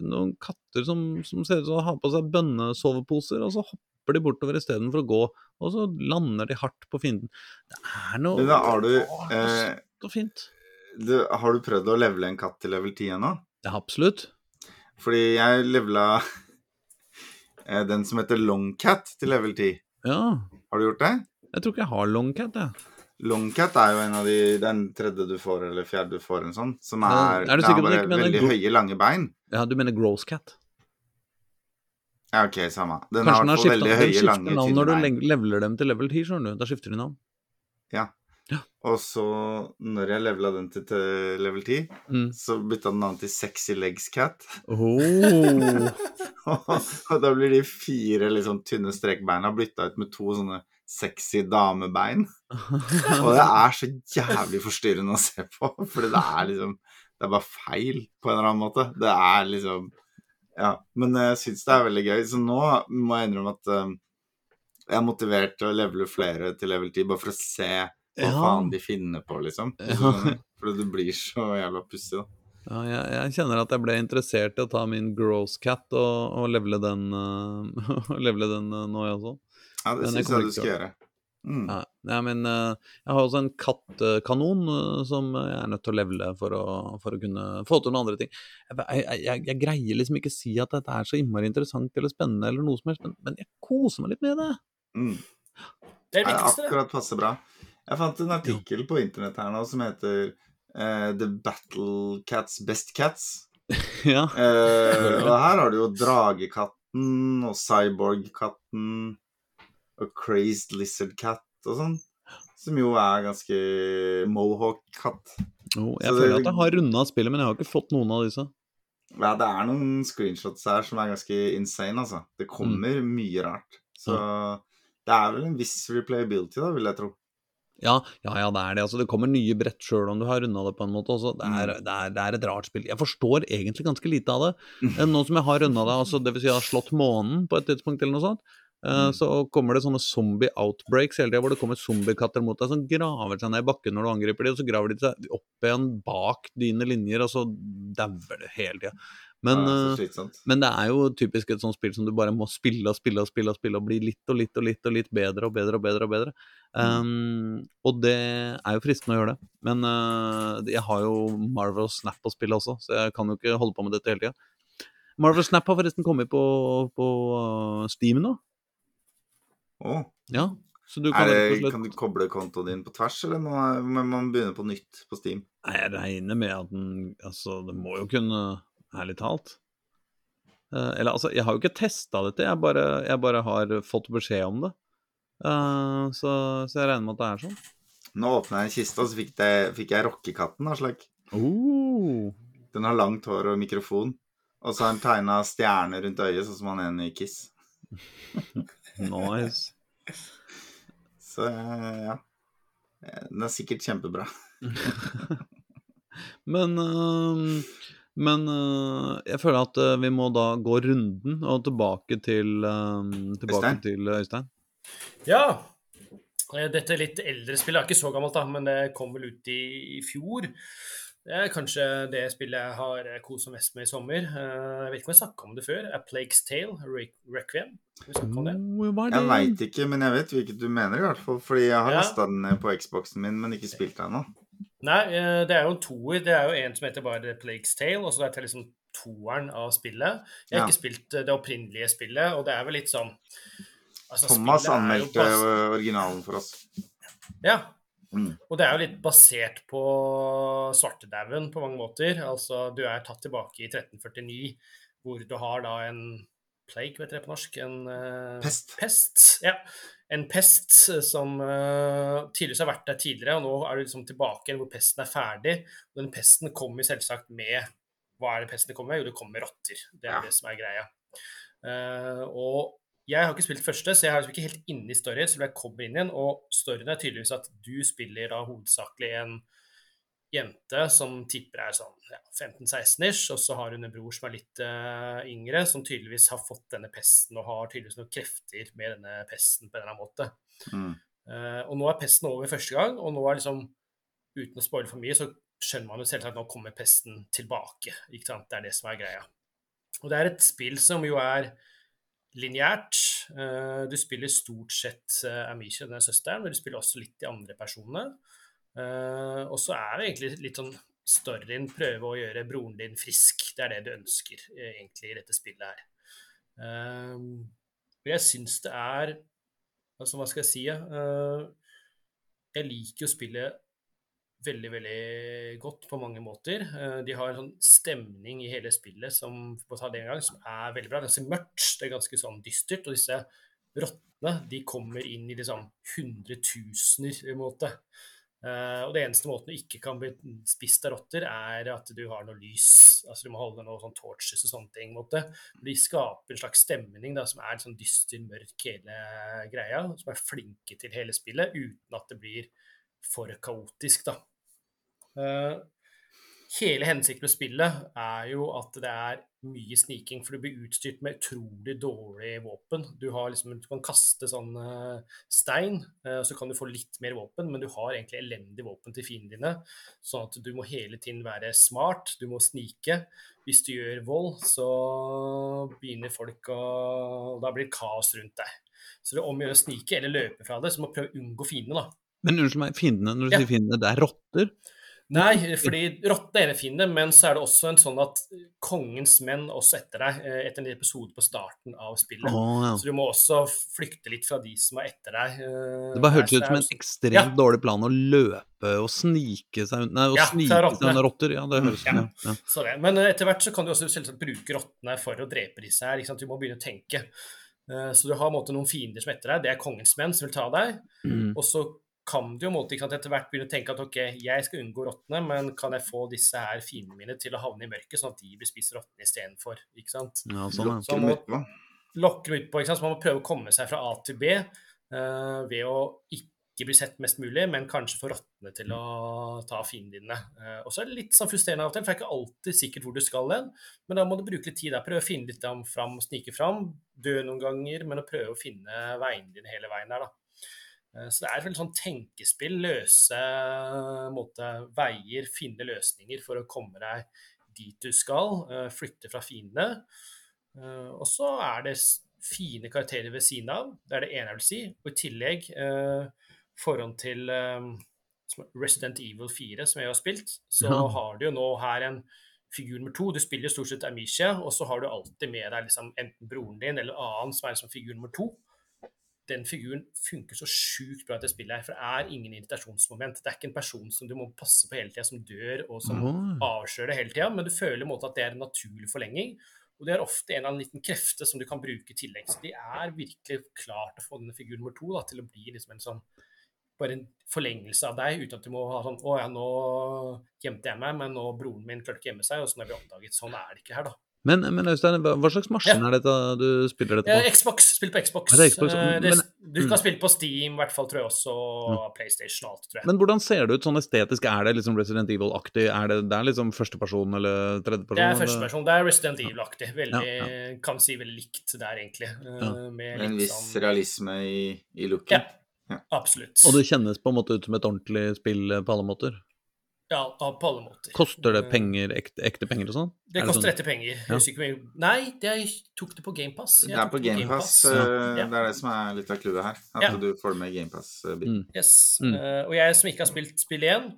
noen katter som, som ser ut som å ha på seg bønnesoveposer, og så hopper de bortover istedenfor å gå, og så lander de hardt på fienden. Det er noe Men har du, eh, fint. du Har du prøvd å levele en katt til level 10 ennå? Ja, absolutt. Fordi jeg levela eh, den som heter Longcat til level 10. Ja. Har du gjort det? Jeg tror ikke jeg har longcat, jeg. Longcat er jo en av de Den tredje du får, eller fjerde du får, en sånn. Som Ja, er, er bare veldig høye, lange bein. Ja, du mener gross cat? Ja, ok, samme. Den Kanskje har skifta Den høye, skifter navn når du leveler dem til level 10, skjønner du. Da skifter de navn. Ja. Og så, når jeg levela den til level 10, Mm. så bytta den navn til Sexy Legs Cat. Oh. og da blir de fire liksom tynne strekbeina bytta ut med to sånne sexy damebein. Og det er så jævlig forstyrrende å se på, for det er liksom Det er bare feil på en eller annen måte. Det er liksom Ja. Men jeg syns det er veldig gøy. Så nå må jeg innrømme at um, jeg er motivert til å levele flere til level 10, bare for å se hva Ja. faen de finner på, liksom. Ja. Fordi det blir så jævla pussig, da. Ja, jeg, jeg kjenner at jeg ble interessert i å ta min gross cat og, og levele den, uh, levele den uh, nå, jeg også. Ja, det syns jeg du skal gjøre. Mm. Ja, ja, men uh, jeg har også en kattkanon uh, som jeg er nødt til å levele for å, for å kunne få til noen andre ting. Jeg, jeg, jeg, jeg greier liksom ikke si at dette er så innmari interessant eller spennende, eller noe som helst, men, men jeg koser meg litt med det. Mm. Det er det er viktigste. akkurat passe bra. Jeg fant en artikkel på internett her nå som heter uh, The Battle Cats Best Cats. ja. uh, og her har du jo Dragekatten og Cyborg-katten og Crazed Lizard Cat og sånn. Som jo er ganske Mohawk-katt. Oh, jeg Så føler det- at jeg har runda spillet, men jeg har ikke fått noen av disse. Ja, det er noen screenshots her som er ganske insane, altså. Det kommer Mm. mye rart. Så det er vel en viss replayability, da, vil jeg tro. Ja, ja, ja, det er det. Altså, det kommer nye brett sjøl om du har runda det på en måte. Også. Det, er, Mm. det, er, det er et rart spill. Jeg forstår egentlig ganske lite av det. Eh, Nå som jeg har runda det, altså, dvs. Si jeg har slått månen på et tidspunkt eller noe sånt, eh, Mm. så kommer det sånne zombie outbreaks hele tida, hvor det kommer zombiekatter mot deg som graver seg ned i bakken når du angriper dem, og så graver de seg opp igjen bak dine linjer, og så dauer det hele tida. Men, Ja, eh, men det er jo typisk et sånt spill som du bare må spille og spille og spille og spille og bli litt og litt og litt og litt bedre og bedre og bedre. og bedre. Um, og det er jo fristende å gjøre det. Men uh, jeg har jo Marvel Snap å spille også, så jeg kan jo ikke holde på med dette hele tida. Marvel Snap har forresten kommet på, på Steam nå. Å, Ja, så du kan er det, slett kan du koble kontoen din på tvers, eller må man, man begynne på nytt på Steam? Jeg regner med at den Altså, det må jo kunne Ærlig talt. Uh, eller altså, jeg har jo ikke testa dette, jeg bare, jeg bare har fått beskjed om det. Uh, så, så jeg regner med at det er sånn. Nå åpna jeg en kiste, og så fikk, det, fikk jeg rockekatten. Aslak. Oh, Den har langt hår og mikrofon. Og så har den tegna stjerner rundt øyet, sånn som han ene i Kiss. nice. Så ja. Den er sikkert kjempebra. Men Men eh, jeg føler at eh, vi må da gå runden og tilbake til Tilbake Øystein? til Øystein. Ja. eh, Dette litt eldre spillet er ikke så gammelt, da, men det kom vel ut i, i fjor. Det er kanskje det spillet jeg har kost meg mest med i sommer. Eh, Jeg vet ikke om jeg snakka om det før. A Plague's Tale, Re Requiem. Jeg veit ikke, men jeg vet hvilket du mener, i hvert fall. Fordi jeg har Ja. lasta den ned på Xboxen min, men ikke spilt den ennå. Nei, eh, det er jo en toer. Det er jo en som heter bare Plague's Tale, og så er det liksom toeren av spillet. Jeg har Ja. ikke spilt eh, det opprinnelige spillet, og det er vel litt sånn altså, Thomas er jo originalen for oss. Ja. Mm. Og det er jo litt basert på svartedauden på mange måter. Altså, du er tatt tilbake i 1349, hvor du har da en plague, vet dere på norsk? En uh, Pest. Pest, ja. En pest som uh, tidligere har vært der tidligere, og nå er du liksom tilbake igjen hvor pesten er ferdig. Og den pesten kommer selvsagt med Hva er det pesten kommer med? Jo, det kommer med rotter. Det er Ja. det som er greia. Uh, og jeg har ikke spilt første, så jeg er liksom ikke helt inne i storyen. Så jeg kommer inn igjen, og storyen er tydeligvis at du spiller da hovedsakelig en jente som tipper er sånn ja, 15-16-ish, og så har hun en bror som er litt uh, yngre, som tydeligvis har fått denne pesten og har tydeligvis noen krefter med denne pesten på en eller annen måte. Mm. Uh, og nå er pesten over første gang, og nå er liksom Uten å spoile for mye, så skjønner man jo selvsagt at nå kommer pesten tilbake. Ikke sant? Det er det som er greia. Og det er et spill som jo er lineært. Eh, du spiller stort sett uh, Amisha, denne søsteren, men du spiller også litt de andre personene. Eh, og så er det egentlig litt sånn storyen prøve å gjøre broren din frisk. Det er det du ønsker eh, egentlig i dette spillet her. Eh, og jeg syns det er Altså, hva skal jeg si? Eh, jeg liker jo spillet veldig, veldig godt på mange måter. Eh, De har en sånn stemning i hele spillet som, for å ta det en gang, som er veldig bra. Ganske mørkt, det er ganske sånn dystert. Og disse rottene de kommer inn i liksom hundretusener, på en måte. Eh, og det eneste måten du ikke kan bli spist av rotter, er at du har noe lys. Altså du må holde noe sånn torches og sånne ting. måte. De skaper en slags stemning da, som er sånn dyster, mørk, hele greia. Som er flinke til hele spillet, uten at det blir for kaotisk, da. Eh, hele hensikten med spillet er jo at det er mye sniking, for du blir utstyrt med utrolig dårlig våpen. Du, har liksom, du kan kaste sånn eh, stein, eh, så kan du få litt mer våpen, men du har egentlig elendig våpen til fiendene dine. Sånn at du må hele tiden være smart, du må snike. Hvis du gjør vold, så begynner folk å Da blir det kaos rundt deg. Så det er om å gjøre å snike eller løpe fra det, så du må prøve å unngå fiendene, da. Men unnskyld meg, fiendene, når du Ja. sier fiendene, det er rotter? Nei, fordi rotte er det fiende, men så er det også en sånn at kongens menn også etter deg, eh, etter en episode på starten av spillet. Oh, ja. Så du må også flykte litt fra de som er etter deg. eh, Det bare hørtes ut som en ekstremt Ja. dårlig plan å løpe og snike seg Nei, å Ja, snike seg under rotter. Ja, det høres Ja. ut ja. Det. Men eh, etter hvert så kan du også selvsagt bruke rottene for å drepe disse her. Du må begynne å tenke. Så du har måte, noen fiender som er etter deg. Det er kongens menn som vil ta deg. Mm. Og så kan du jo på måte, ikke sant, etter hvert begynne å tenke at ok, jeg skal unngå rottene, men kan jeg få disse her fiendene mine til å havne i mørket, sånn at de blir spist rottene istedenfor? Ikke sant? ja, sånn, ja. Så man må- lokke dem utpå. ikke sant? Så man må prøve å komme seg fra A til B uh, ved å ikke bli sett mest mulig, men kanskje få rottene til å ta fiendene dine. Uh, og så er det litt sånn frustrerende av og til, for det er ikke alltid sikkert hvor du skal hen. Men da må du bruke litt tid der. Prøve å finne litt fram, snike fram. Dø noen ganger, men å prøve å finne veiene dine hele veien der, da. Eh, Så det er et sånn tenkespill, løse måte, veier, finne løsninger for å komme deg dit du skal, eh, flytte fra fiendene. Eh, og så er det fine karakterer ved siden av. Det er det ene jeg vil si. Og i tillegg, forhånd til eh, Resident Evil 4, som jeg har spilt, så Ja. har du jo nå her en figur nummer to. Du spiller jo stort sett Amicia, og så har du alltid med deg liksom enten broren din eller annen som er liksom figur nummer to. Den figuren funker så sjukt bra i det spillet her, for det er ingen irritasjonsmoment. Det er ikke en person som du må passe på hele tida, som dør og som Oi. avslører det hele tida, men du føler i måte at det er en naturlig forlenging. Og det er ofte en eller annen liten krefte som du kan bruke i tillegg. Så de er virkelig klart å få denne figur nummer to da, til å bli liksom en sånn bare en forlengelse av deg, uten at du må ha sånn Å ja, nå gjemte jeg meg, men nå broren min klarte ikke å gjemme seg, og så ble vi oppdaget. Sånn er det ikke her, da. Men, men Øystein, hva slags maskin Ja. er dette du spiller dette Eh, på? Xbox. Spill på Xbox. Ja, det er Xbox, Men, det, du kan mm. spille på Steam, i hvert fall, tror jeg også, og PlayStation og alt, tror jeg. Men hvordan ser det ut sånn estetisk? Er det liksom Resident Evil-aktig? Er det, det er liksom førsteperson eller tredjeperson? Det er førsteperson. Det er Resident Evil-aktig. Veldig, Ja, Kan si veldig likt der, egentlig. Eh, Ja. Med en viss sånn realisme i, i looken. Ja, absolutt. Og det kjennes på en måte ut som et ordentlig spill eh, på alle måter? Ja, på alle måter. Koster det Eh, penger, ekte, ekte penger og sånn? Det Er koster sånn- etter penger. Ja. Nei, jeg tok det på GamePass. Det er på GamePass. Ja. Det er det som er litt av clouet her. At Ja. du får det med GamePass-biten. Yes. Mm. Uh, og jeg som ikke har spilt spill 1,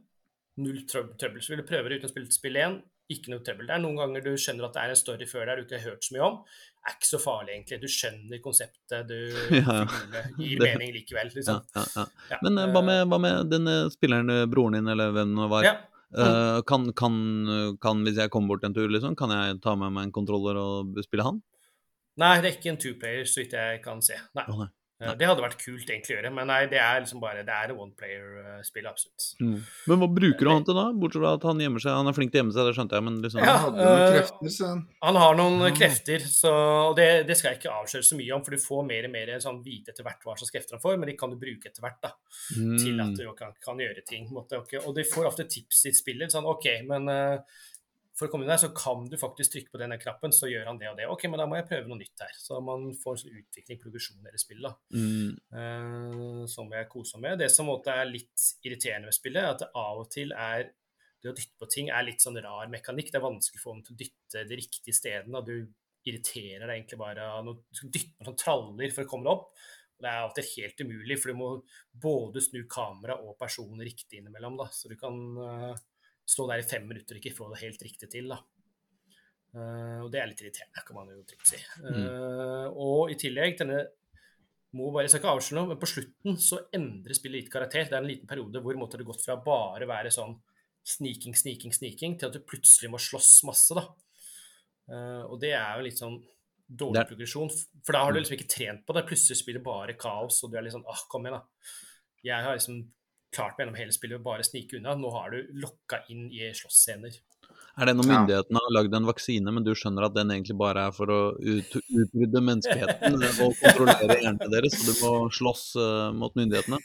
null trøb- trøbbel. Så vil du prøve det uten å spille spill 1, ikke noe trøbbel. Det er noen ganger du skjønner at det er en story før der du ikke har hørt så mye om. Er ikke så farlig, egentlig. Du skjønner konseptet, du Ja. figurene gir mening likevel, liksom. ja, ja. Ja. Men eh, hva med, hva med den eh, spilleren, eh, broren din, eller hvem det var? Ja. Eh, kan, kan, kan, hvis jeg kommer bort en tur, liksom, kan jeg ta med meg en kontroller og spille han? Nei, det er ikke en two-player, så vidt jeg kan se. Nei. Oh, nei. Eh, Det hadde vært kult egentlig å gjøre, men nei, det er liksom bare Det er et one-player-spill, absolutt. Mm. Men hva bruker du han til da? Bortsett fra at han gjemmer seg. Han er flink til å gjemme seg, det skjønte jeg, men liksom Ja. Han hadde noen øh, krefter, så han har noen Ja. krefter, så det, det skal jeg ikke avsløre så mye om, for du får mer og mer sånn vite etter hvert hva slags krefter han får, men de kan du bruke etter hvert da, til at Mm. du kan, kan gjøre ting. på en Måte, okay. Og de får ofte tips i spillet. sånn, OK, men eh, for å komme inn der, så kan du faktisk trykke på denne knappen, så gjør han det og det. OK, men da må jeg prøve noe nytt her. Så man får en sånn utvikling, progresjon i det spillet. Mm. eh, som jeg koser meg med. Det som er litt irriterende med spillet, er at det av og til er det å dytte på ting er litt sånn rar mekanikk. Det er vanskelig få dem til å dytte de riktige stedene. og Du irriterer deg egentlig bare av noe- dytte noen traller for å komme deg opp. Det er alltid helt umulig, for du må både snu kamera og personen riktig innimellom. da, Så du kan eh, stå der i fem minutter og ikke få det helt riktig til. da. Uh, og det er litt irriterende, kan man jo trygt si. Eh, og i tillegg, denne må bare, jeg skal ikke avsløre noe, men på slutten så endrer spillet litt karakter. Det er en liten periode hvor måtte det gått fra bare være sånn sniking, sniking, sniking, til at du plutselig må slåss masse, da. Uh, og det er jo litt sånn dårlig Det progresjon, for da har du liksom ikke trent på det. Plutselig spiller bare kaos, og du er litt sånn ah, kom igjen, da. Jeg har liksom klart gjennom hele spillet å bare snike unna. Nå har du lokka inn i slåssscener. Er det når myndighetene har lagd en vaksine, men du skjønner at den egentlig bare er for å ut, utrydde menneskeheten og kontrollere hjernene deres, så du må slåss uh, mot myndighetene?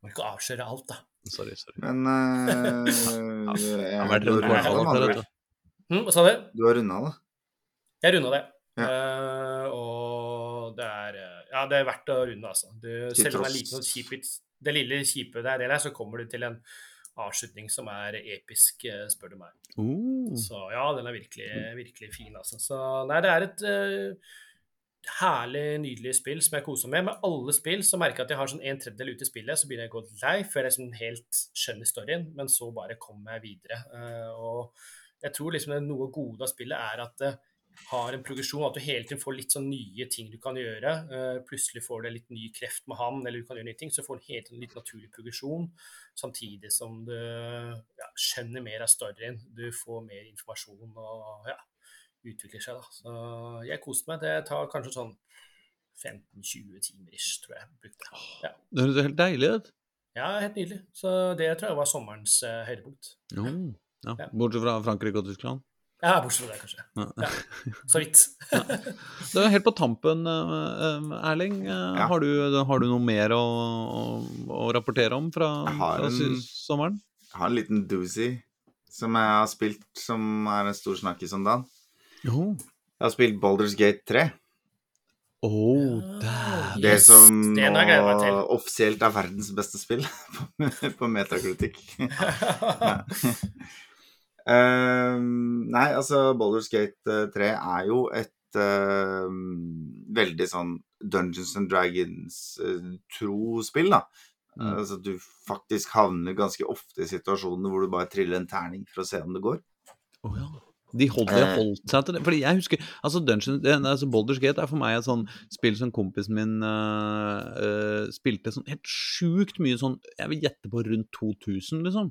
Må ikke avsløre alt, da. Sorry, sorry. Men uh, Det har vært en du, har kvartal runda der, det, vet. Hm, hva sa du? du har runda det. Jeg runda det. Ja. Uh, og det er eh, Ja, det er verdt å runde, altså. Du, selv om det er liten og kjipet, det lille kjipe er det der, så kommer du til en avslutning som er episk, eh, spør du meg. Uh. Så ja, den er virkelig, virkelig fin, altså. Så nei, det er et uh, herlig, nydelig spill som jeg koser med. Med alle spill så merker jeg at jeg har sånn en tredjedel ute i spillet, så begynner jeg å gå lei før jeg sånn helt skjønner storyen, men så bare kommer jeg videre. Uh, og jeg tror liksom det noe gode av spillet er at har en progresjon, at du hele tiden får litt sånn nye ting du kan gjøre. Eh, plutselig får du litt ny kreft med han, eller du kan gjøre nye ting, så får du hele tiden litt naturlig progresjon, samtidig som du ja, skjønner mer av storyen. Du får mer informasjon og ja, utvikler seg. Da. Så jeg koste meg. Det tar kanskje sånn 15-20 timer ish, tror jeg. brukte. Ja. Det høres helt deilig ut. ja, helt nydelig. Så det tror jeg var sommerens uh, høydepunkt. Ja. Ja. Bortsett fra Frankrike og Tyskland. Ja, bortsett fra det, kanskje. Ja. Ja, så vidt. Det er helt på tampen, eh, eh, Erling. eh, Ja. Har, du, har du noe mer å, å, å rapportere om fra, fra en- sommeren? Jeg har en liten doozy som jeg har spilt, som er en stor snakkis om dagen. Jo. Jeg har spilt Baldur's Gate 3. Oh, damn. Det Yes, som det nå offisielt er verdens beste spill på, på metakritikk. Ja. Ehm, nei, altså Baldur's Gate eh, 3 er jo et uh, veldig sånn Dungeons and Dragons-tro spill, da. Mm. Altså du faktisk havner ganske ofte i situasjoner hvor du bare triller en terning for å se om det går. Oh, ja. De holdt, de Eh. holdt seg til det. Fordi jeg husker altså Dungeon, altså Baldur's Gate er for meg et sånn spill som kompisen min uh, uh, spilte sånn helt sjukt mye sånn Jeg vil gjette på rundt 2000, liksom.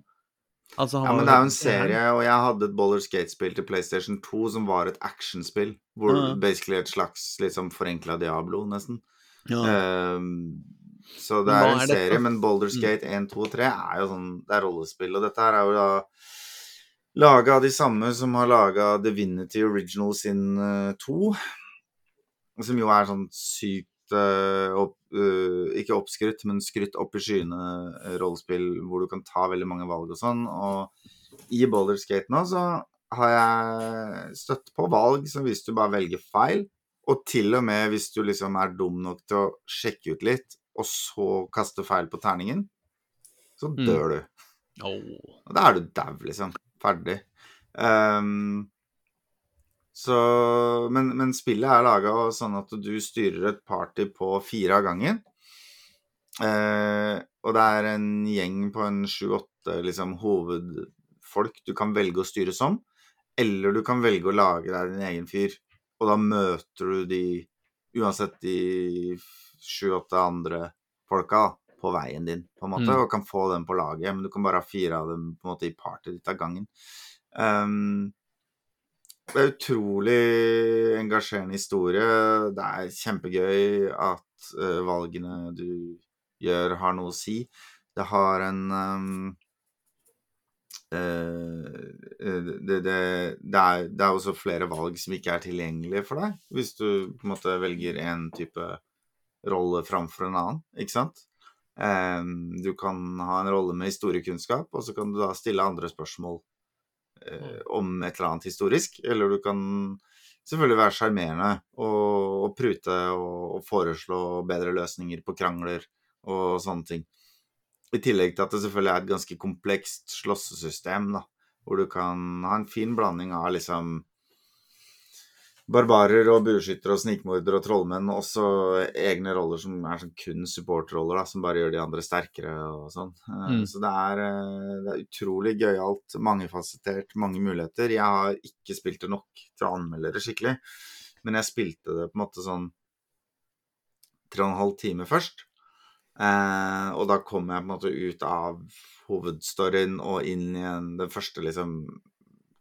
Altså, han Ja, men det er jo en serie, og jeg hadde et Baldur's Gate-spill til PlayStation 2 som var et actionspill. Hvor Ja. basically et slags liksom forenkla Diablo, nesten. Ja. Um, så det er, er en dette? serie, men Baldur's Skate Gate 1, 2 og 3 er jo sånn Det er rollespill, og dette her er jo da laga av de samme som har laga Divinity Original sin eh, 2. Som jo er sånn sykt uh, eh, Ikke oppskrytt, men skrytt opp i skyene eh, rollespill hvor du kan ta veldig mange valg og sånn. Og i Boulderskate nå så har jeg støtt på valg som hvis du bare velger feil, og til og med hvis du liksom er dum nok til å sjekke ut litt, og så kaste feil på terningen, så Mm. dør du. Oh. Og da er du dau, liksom. Ferdig. Ehm, så men, men spillet er laga sånn at du styrer et party på fire av gangen. Eh, og det er en gjeng på en sju-åtte liksom, hovedfolk du kan velge å styre som. Eller du kan velge å lage deg din egen fyr. Og da møter du de uansett de sju-åtte andre folka på veien din, på en måte, Mm. og kan få dem på laget. Men du kan bare ha fire av dem på en måte i partyet ditt av gangen. Ehm, det er utrolig engasjerende historie. Det er kjempegøy at uh, valgene du gjør, har noe å si. Det har en um, uh, det, det, det, er, det også flere valg som ikke er tilgjengelige for deg, hvis du på en måte velger en type rolle framfor en annen, ikke sant? Um, du kan ha en rolle med historiekunnskap, og så kan du da stille andre spørsmål eh, om et eller annet historisk. Eller du kan selvfølgelig være sjarmerende og, og prute og, og foreslå bedre løsninger på krangler og sånne ting. I tillegg til at det selvfølgelig er et ganske komplekst slåssesystem, da, hvor du kan ha en fin blanding av liksom barbarer og bueskyttere og snikmordere og trollmenn, og også egne roller som er sånn kun supportroller, som bare gjør de andre sterkere og sånn. Eh, Mm. Så det er, eh, det er utrolig gøyalt, mangefasettert, mange muligheter. Jeg har ikke spilt det nok til å anmelde det skikkelig, men jeg spilte det på en måte sånn tre og en halv time først. Eh, og da kom jeg på en måte ut av hovedstoryen og inn i den første liksom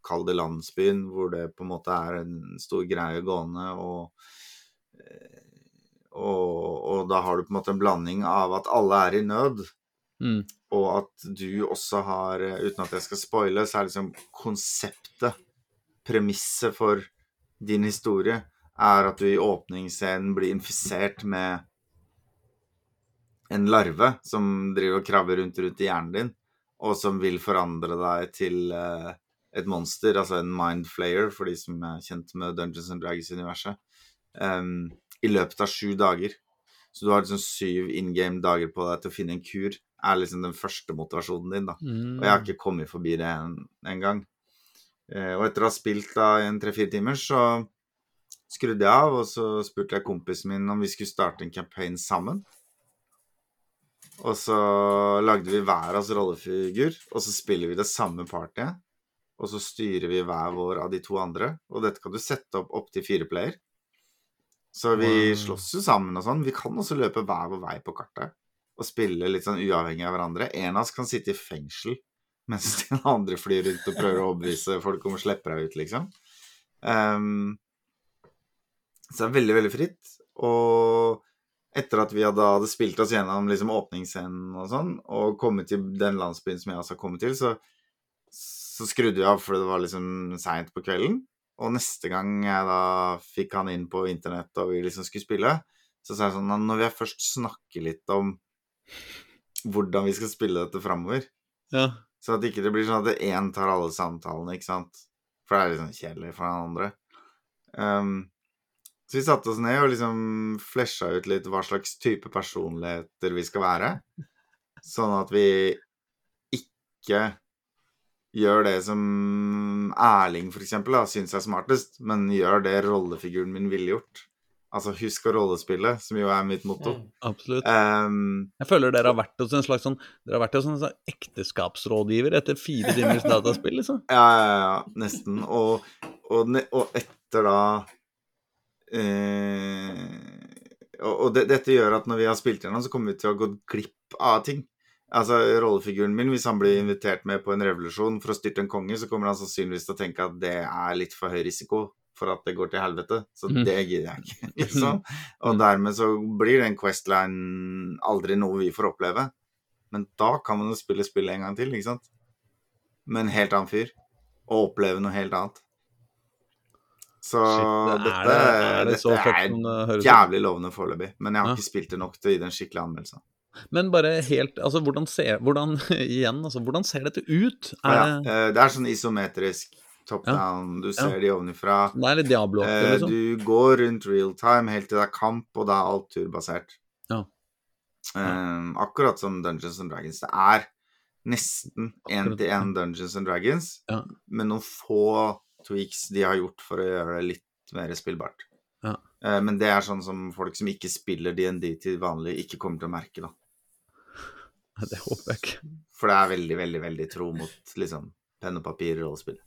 Kall det landsbyen, hvor det på en måte er en stor greie gående, og, eh, og, og da har du på en måte en blanding av at alle er i nød, Mm. og at du også har, eh, uten at jeg skal spoile, så er liksom konseptet, premisset for din historie, er at du i åpningsscenen blir infisert med en larve som driver og krabber rundt rundt i hjernen din, og som vil forandre deg til eh, et monster, altså en mindflayer, for de som er kjent med Dungeons and Dragons-universet, um, i løpet av sju dager. Så du har liksom syv in game dager på deg til å finne en kur, er liksom den første motivasjonen din, da. Mm. Og jeg har ikke kommet forbi det en, en. Eh, og etter å ha spilt da i en tre-fire timer, så skrudde jeg av, og så spurte jeg kompisen min om vi skulle starte en campaign sammen. Og så lagde vi hver oss rollefigur, og så spiller vi det samme partyet. Og så styrer vi hver vår av de to andre, og dette kan du sette opp opptil fire player. Så vi slåss jo sammen og sånn. Vi kan også løpe hver vår vei på kartet og spille litt sånn uavhengig av hverandre. En av oss kan sitte i fengsel mens den andre flyr rundt og prøver å overbevise folk om å slippe deg ut, liksom. Um, så det er veldig, veldig fritt. Og etter at vi hadde, hadde spilt oss gjennom liksom, åpningsscenen og sånn, og kommet til den landsbyen som jeg også har kommet til, så, så skrudde vi av fordi det var liksom seint på kvelden. Og neste gang jeg da fikk han inn på internett og vi liksom skulle spille, så sa jeg sånn Når vi først snakker litt om hvordan vi skal spille dette framover, Ja. så at ikke det blir sånn at én tar alle samtalene, ikke sant? For det er sånn kjedelig for den andre. Um, så vi satte oss ned og liksom flesja ut litt hva slags type personligheter vi skal være. Sånn at vi ikke gjør det som Erling for eksempel da, syns er smartest, men gjør det rollefiguren min ville gjort. Altså husk å rollespille, som jo er mitt motto. Mm. Absolutt. Um, Jeg føler dere har vært hos en slags sånn Dere har vært hos en slags ekteskapsrådgiver etter fire timers dataspill, liksom. Ja, ja, ja, nesten. Og, og, og etter da eh, Og, og det, dette gjør at når vi har spilt gjennom, så kommer vi til å gå glipp av ting. Altså, Rollefiguren min, hvis han blir invitert med på en revolusjon for å styrte en konge, så kommer han sannsynligvis til å tenke at det er litt for høy risiko for at det går til helvete. Så mm. det gidder jeg ikke, liksom. Og dermed så blir den Questline aldri noe vi får oppleve. Men da kan man jo spille spillet en gang til, ikke sant? Med en helt annen fyr. Og oppleve noe helt annet. Så Shit, dette, er det, er det dette så er det jævlig lovende foreløpig. Men jeg har Ja. ikke spilt det nok til å gi det en skikkelig anmeldelse. Men bare helt Altså, hvordan ser Hvordan Igjen, altså, hvordan ser dette ut? Ja, Er ja. det eh, Det er sånn isometrisk top down. Du ser de ovenifra. Det er litt Diablo, Eh, liksom? Du går rundt real time helt til det er kamp, og da er alt turbasert. Ja. Um, akkurat som Dungeons and Dragons. Det er nesten én-til-én Dungeons and Dragons, Ja. med noen få tweaks de har gjort for å gjøre det litt mer spillbart. Ja. Eh, men det er sånn som folk som ikke spiller DND til vanlig, ikke kommer til å merke, da. Det håper jeg ikke. For det er veldig, veldig, veldig tro mot liksom penn og papir rollespill.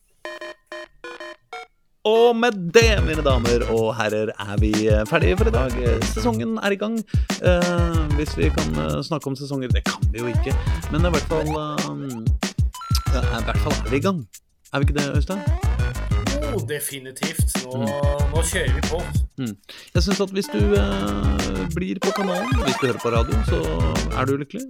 Og med det, mine damer og herrer, er vi eh, ferdige for i dag. Sesongen er i gang. Eh, hvis vi kan eh, snakke om sesonger Det kan vi jo ikke, men i hvert fall eh, I hvert fall er vi i gang. Er vi ikke det, Øystein? Oh, definitivt. Nå, Mm. nå kjører vi på. Jeg syns at hvis du eh, blir på kanalen, hvis du hører på radio, så er du lykkelig.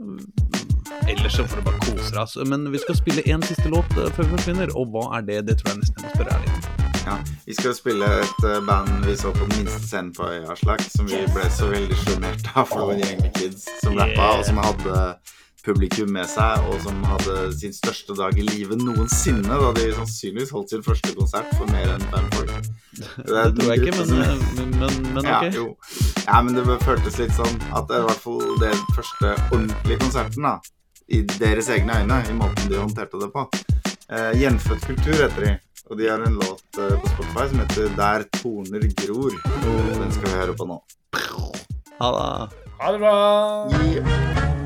Ellers så får du bare kose deg. altså. Men vi skal spille én siste låt eh, før vi forsvinner, og hva er det? Det tror jeg nesten jeg må spørre ærlig om. Ja, Vi skal spille et eh, band vi så på den minste scenen på Aslak, som vi ble så veldig sjarmert av, for en gjeng med kids som rappa, og som hadde publikum med seg, og som hadde sin største dag i livet noensinne, da de sannsynligvis holdt sin første konsert for mer enn fem folk. Det, Det tror jeg ikke, men, eh, men, men, men ja, ok. jo. ja, men det føltes litt sånn at det er i hvert fall den første ordentlige konserten, da. I deres egne øyne, i måten de håndterte det på. Eh, Gjenfødt kultur heter de. Og de har en låt eh, på Spotify som heter 'Der torner gror'. Den skal vi høre på nå. Ha det. Ha det bra! Yeah.